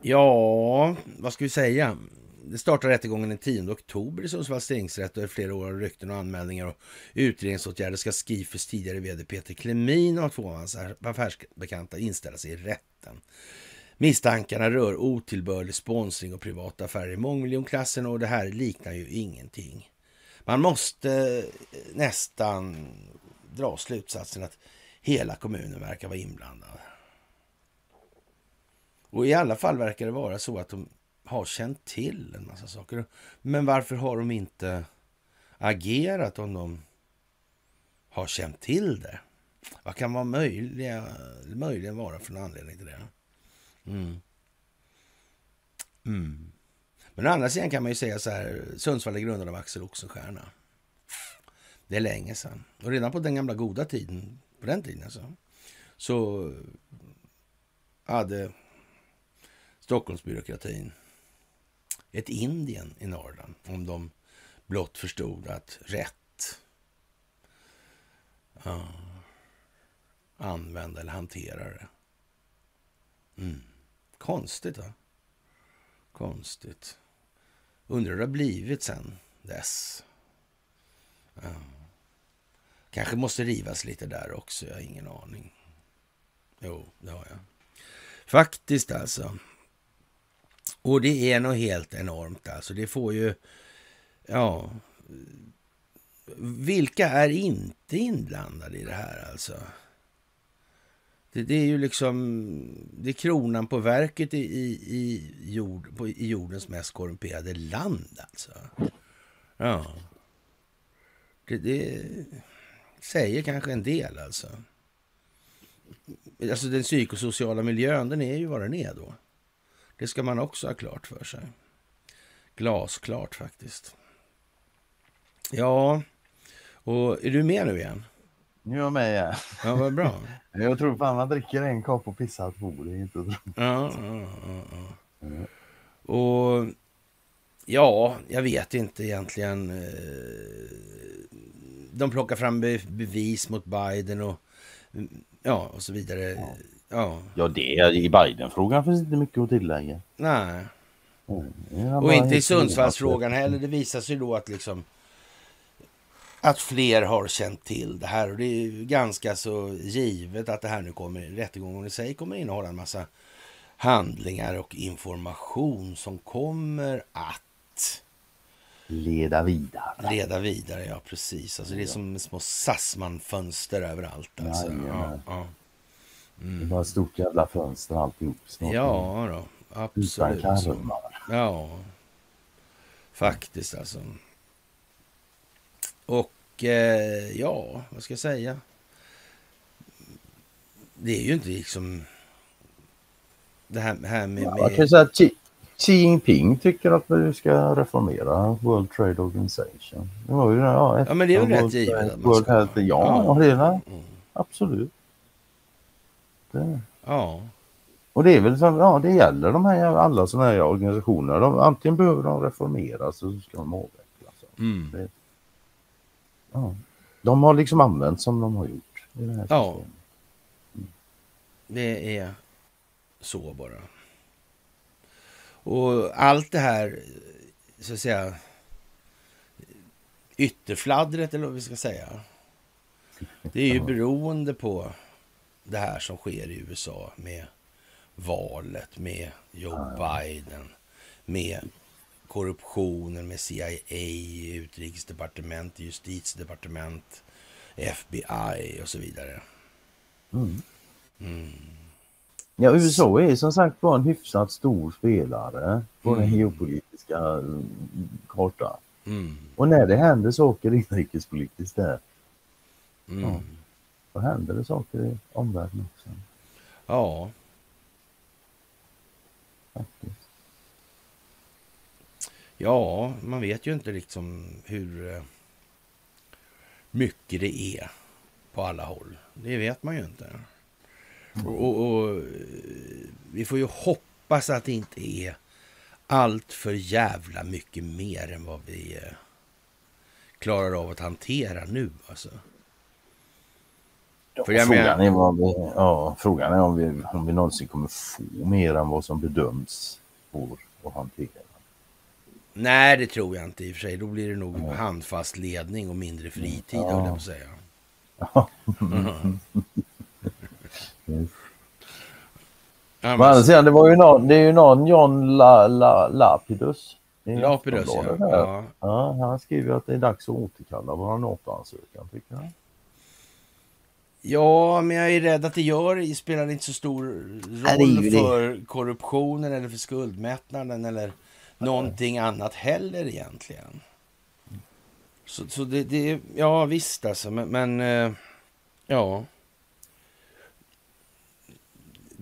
Ja, vad ska vi säga? Det startar rättegången den 10 oktober i Sundsvalls tingsrätt och flera år av rykten och anmälningar och utredningsåtgärder ska Skifers tidigare vd Peter Klemin och två av hans affärsbekanta inställa sig i rätten. Misstankarna rör otillbörlig sponsring och privata affärer i mångmiljonklassen och det här liknar ju ingenting. Man måste eh, nästan dra slutsatsen att hela kommunen verkar vara inblandad. Och i alla fall verkar det vara så att de har känt till en massa saker. Men varför har de inte agerat om de har känt till det? Vad kan vara möjliga, möjligen vara för en anledning till det? Mm. Mm. Men å andra sidan kan man ju säga så här, Sundsvall är grundad av Axel Oxenstierna. Det är länge sedan. Och redan på den gamla goda tiden, på den tiden alltså, så hade Stockholmsbyråkratin ett Indien i Norrland om de blott förstod att rätt uh, använda eller hantera det. Mm. Konstigt va? Konstigt. Undrar hur det har blivit sen dess. Ja. Kanske måste rivas lite där också, jag har ingen aning. Jo, det har jag. Faktiskt alltså. Och det är nog helt enormt alltså. Det får ju, ja. Vilka är inte inblandade i det här alltså? Det, det är ju liksom, det är kronan på verket i, i, i, jord, på, i jordens mest korrumperade land alltså. Ja. Det, det säger kanske en del alltså. Alltså den psykosociala miljön, den är ju vad den är då. Det ska man också ha klart för sig. Glasklart faktiskt. Ja, och är du med nu igen? Nu är jag med igen. Ja, vad bra. [laughs] Jag tror fan man dricker en kopp och pissar två. Det är inte så. Ja, ja, ja, ja. Och ja, jag vet inte egentligen. eh, de plockar fram bevis mot Biden och ja, och så vidare. Ja, ja. ja det i Biden-frågan finns inte mycket att tillägga. Nej. Mm, och inte i Sundsvallsfrågan heller. Det visar sig då att liksom att fler har känt till det här och det är ganska så givet att det här nu kommer, rättegången i sig kommer innehålla en massa handlingar och information som kommer att leda vidare. Leda vidare, ja precis. Alltså det är som små Sassman-fönster överallt. Alltså. Ja, ja. Mm. Det var ett stort jävla fönster alltihop. Snart ja, då, absolut. Utan Ja, faktiskt alltså. Och eh, ja, vad ska jag säga? Det är ju inte liksom det här, här med... Ja, jag kan säga att Xi, Jinping tycker att vi ska reformera World Trade Organization. Det var ju, ja, ja men det är väl rätt givet man ska... Health, ja, ja. det det. Mm. Absolut. Det. Ja. Och det är väl så, ja det gäller de här alla sådana här organisationer. De, antingen behöver de reformeras eller så ska de avvecklas. Mm. Det, ja. De har liksom använt som de har gjort. I det här ja. Mm. Det är så bara. Och allt det här, så att säga, ytterfladdret eller vad vi ska säga. Det är ju beroende på det här som sker i USA med valet, med Joe Biden, med korruptionen med CIA, utrikesdepartement, justitiedepartement, FBI och så vidare. Mm. Mm. Ja, USA är som sagt var en hyfsat stor spelare på mm. den geopolitiska mm, kartan. Mm. Och när det händer saker inrikespolitiskt där, mm. ja, då händer det saker i omvärlden också. Ja. Faktiskt. Ja, man vet ju inte liksom hur eh, mycket det är på alla håll. Det vet man ju inte. Och, och, och, vi får ju hoppas att det inte är allt för jävla mycket mer än vad vi eh, klarar av att hantera nu. Alltså. Ja, frågan, menar... är vad vi, ja, frågan är om vi, om vi någonsin kommer få mer än vad som bedöms går att hantera. Nej, det tror jag inte i och för sig. Då blir det nog ja. handfast ledning och mindre fritid, ja. höll jag på att säga. Ja. Mm. Ja, [laughs] men sen, det var ju någon, det är ju någon John La, La, Lapidus. Lapidus ja. ja. ja. Han skriver att det är dags att återkalla vår NATO-ansökan tycker jag. Ja, men jag är rädd att det gör det spelar inte så stor roll för korruptionen eller för skuldmättnaden eller någonting annat heller egentligen. Så, så det, det, ja visst alltså, men, men eh, ja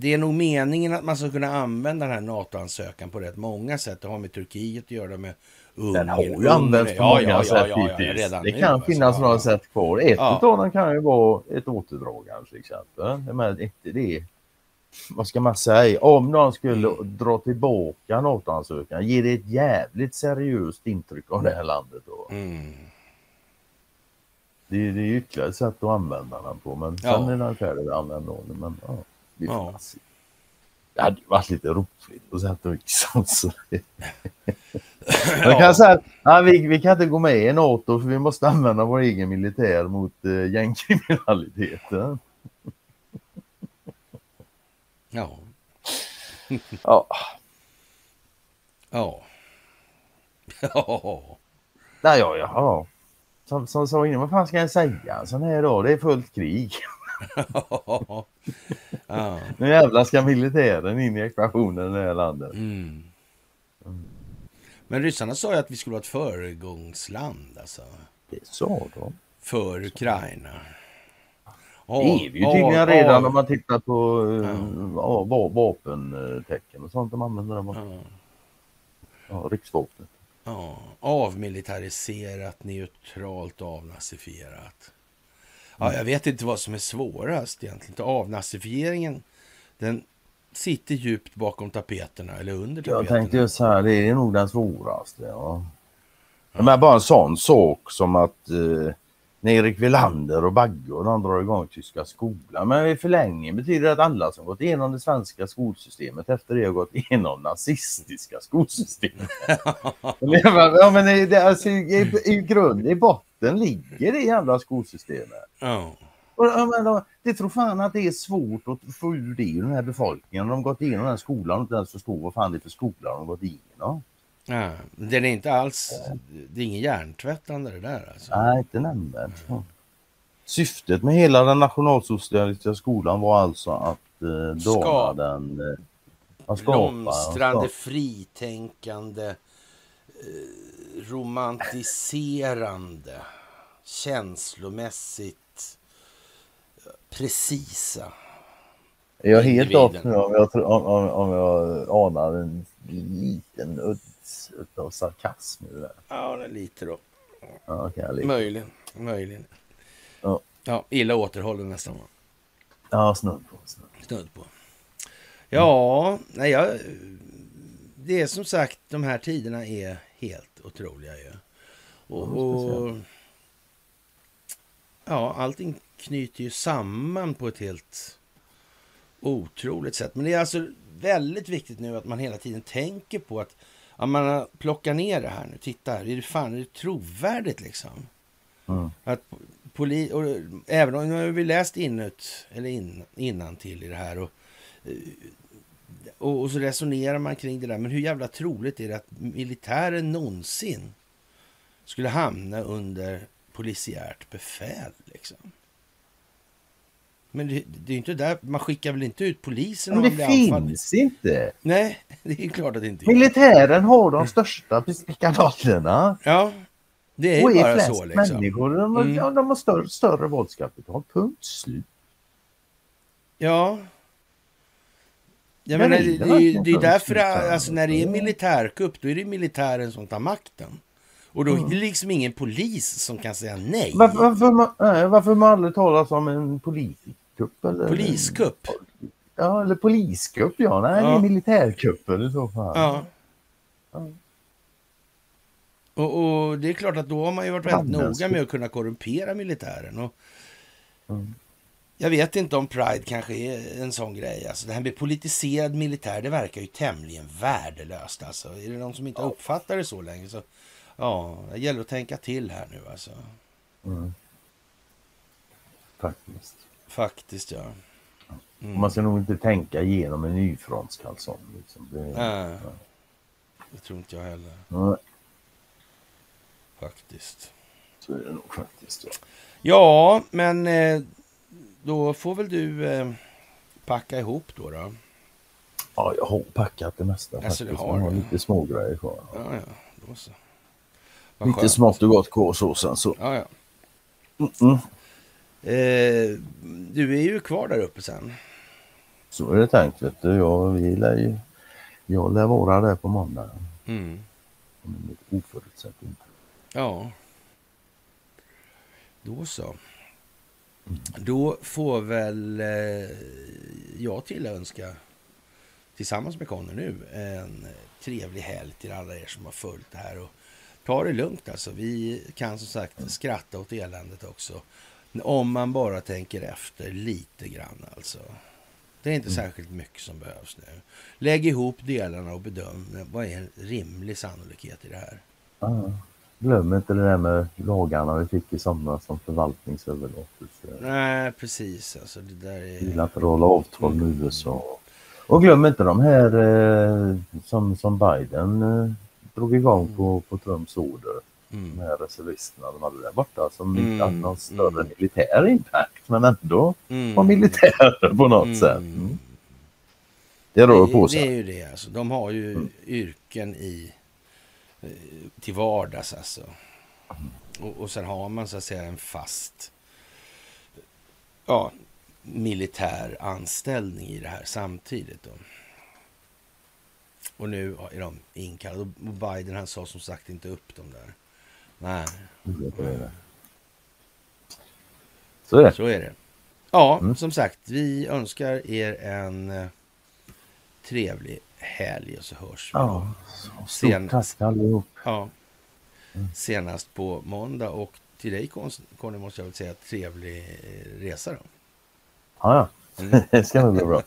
det är nog meningen att man ska kunna använda den här NATO-ansökan på rätt många sätt. Det har med Turkiet att göra, med Ungern. Den har ju använts på många ja, sätt ja, hittills. det kan nu, alltså. finnas alltså. några sätt kvar. Ett ja. av dem kan ju vara ett återdragande till exempel. Men ett, det vad ska man säga, om någon skulle mm. dra tillbaka NATO-ansökan, ger det ett jävligt seriöst intryck av det här landet då. Mm. Det, det är ytterligare ett sätt att använda den på, men sen ja. är den färdig att använda den. Men, ja. Vi får ja. Det hade varit lite roligt på sätt och vis. Alltså. Jag kan säga att vi, vi kan inte gå med i NATO för vi måste använda vår egen militär mot uh, gängkriminaliteten. Ja. ja. Ja. Ja. Nej, ja, ja. Som, som sa innan, vad fan ska jag säga? Sån här då, det är fullt krig. [laughs] ja. Nu jävlar ska militären in i ekvationen i det här landet. Mm. Mm. Men ryssarna sa ju att vi skulle vara ett föregångsland. Alltså. Det sa de. För Ukraina. Det är vi ju tydligen redan om man tittar på ja. uh, vapentecken och sånt de använder. Dem. Ja. Ja, riksvapnet. Ja, avmilitariserat, neutralt, avnazifierat. Ja, jag vet inte vad som är svårast egentligen. Avnazifieringen, den sitter djupt bakom tapeterna eller under tapeterna. Jag tänkte just här, det är nog den svåraste. Ja. Men bara en sån sak som att eh, när Erik Welander och Bagge och de drar igång tyska skolan. Men i förlängningen betyder det att alla som gått igenom det svenska skolsystemet efter det har gått igenom nazistiska skolsystemet. [laughs] ja, men det, alltså, i, i grund, i botten ligger det jävla skolsystemet. Ja. Och, men, det tror fan att det är svårt att få ur det ur den här befolkningen. De har gått igenom den här skolan och inte ens förstår vad fan det är för skola de har gått igenom. Ja, den är inte alls, det är ingen hjärntvättande det där alltså. Nej, inte nämnvärt. Syftet med hela den nationalsocialistiska skolan var alltså att eh, dana den... Eh, att skapa- Blomstrande, fritänkande, eh, romantiserande, känslomässigt eh, precisa. Jag är helt off nu om jag, om, om, om jag anar en liten udds utav sarkasm i det där. Ja, lite då. Ja, jag litar. Möjligen, möjligen. Ja. Ja, illa återhållen nästan. Ja, snudd på. Snudd. På. Ja, nej, jag, det är som sagt, de här tiderna är helt otroliga ju. Och, Ja, och ja, allting knyter ju samman på ett helt otroligt sätt. Men det är alltså väldigt viktigt nu att man hela tiden tänker på att ja, man har plockat ner det här nu. Titta här, är det fan är det trovärdigt liksom? Mm. Att poli och, även om nu har vi läst inut, eller in, innan till i det här och, eh, och, och så resonerar man kring det där. Men hur jävla troligt är det att militären någonsin skulle hamna under polisiärt befäl liksom? Men det, det är inte där, man skickar väl inte ut polisen Men det finns inte. Nej, [laughs] det är klart att det inte gör. Militären har de största kanalerna. Ja, det är Och är bara flest så liksom. människor. De, har- Mm. ja, de har större, större våldskapital. Punkt slut. Ja. Ja, Men men är det, det det, är därför, Ja. alltså, när det är militärkupp, då är det militären som tar makten. Och då är det liksom ingen polis som kan säga nej. Varför, varför, man, nej, varför man aldrig talas om en poliskupp? Eller, Poliskupp? Ja, eller poliskupp ja. Nej, Ja. är militärkuppen i så fall. Ja. Ja. Och, och det är klart att då har man ju varit väldigt noga med att kunna korrumpera militären. Och Mm. Jag vet inte om Pride kanske är en sån grej. Alltså, det här med politiserad militär, det verkar ju tämligen värdelöst. Alltså. Är det någon som inte uppfattar det så länge så ja, det gäller att tänka till här nu alltså. Mm. Faktiskt. Faktiskt ja. Mm. Man ska nog inte tänka igenom en nyfrontskalsong. Liksom. Det, Nej. Det tror inte jag heller Nej, faktiskt. så är det nog faktiskt. Ja. Ja, men eh, då får väl du eh, packa ihop då. då. ja, jag har packat det mesta Alltså, faktiskt. har har lite smågrejer kvar. Ja, ja, då så. Lite smått och gott kvar så. Ja, ja. Mm. Eh, du är ju kvar där uppe sen. Så är det tänkt vet du. Jag, vi lär ju, jag lär vara där på måndag. Mm. Om inget oförutsett inte. Ja. Då så. Då får väl eh, jag tillönska tillsammans med Conny nu en trevlig helg till alla er som har följt det här. Och ta det lugnt alltså. Vi kan som sagt skratta åt eländet också. Om man bara tänker efter lite grann alltså. Det är inte särskilt mycket som behövs nu. Lägg ihop delarna och bedöm vad är en rimlig sannolikhet i det här. Ja. Glöm inte det där med lagarna vi fick i somras som förvaltningsöverlåtelse. Nej, precis. Alltså, det där är... hålla avtal med USA. Och glöm inte de här eh, som, som Biden eh, drog igång på, på Trumps order. Mm. här reservisterna de hade där borta som Mm, inte hade någon större mm. militär impact men ändå Mm. var militärer på något Mm. sätt. Mm. Det rör på Det, det sig. är ju det. Alltså. De har ju Mm. yrken i, eh, till vardags. Alltså. Mm. Och, och sen har man så att säga en fast ja, militär anställning i det här samtidigt. Då. Och nu är de inkallade. Och Biden han sa som sagt inte upp dem där. Nej. Så är det. så är det. Ja, Mm. som sagt, vi önskar er en eh, trevlig helg och så hörs vi. Ja, stort Sen- tack allihop. Ja. Mm. Senast på måndag och till dig Conny måste jag väl säga trevlig resa då. Ja, ja. Mm. [laughs] det ska nog bli bra.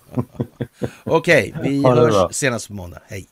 [laughs] Okej, vi hörs senast på måndag. Hej!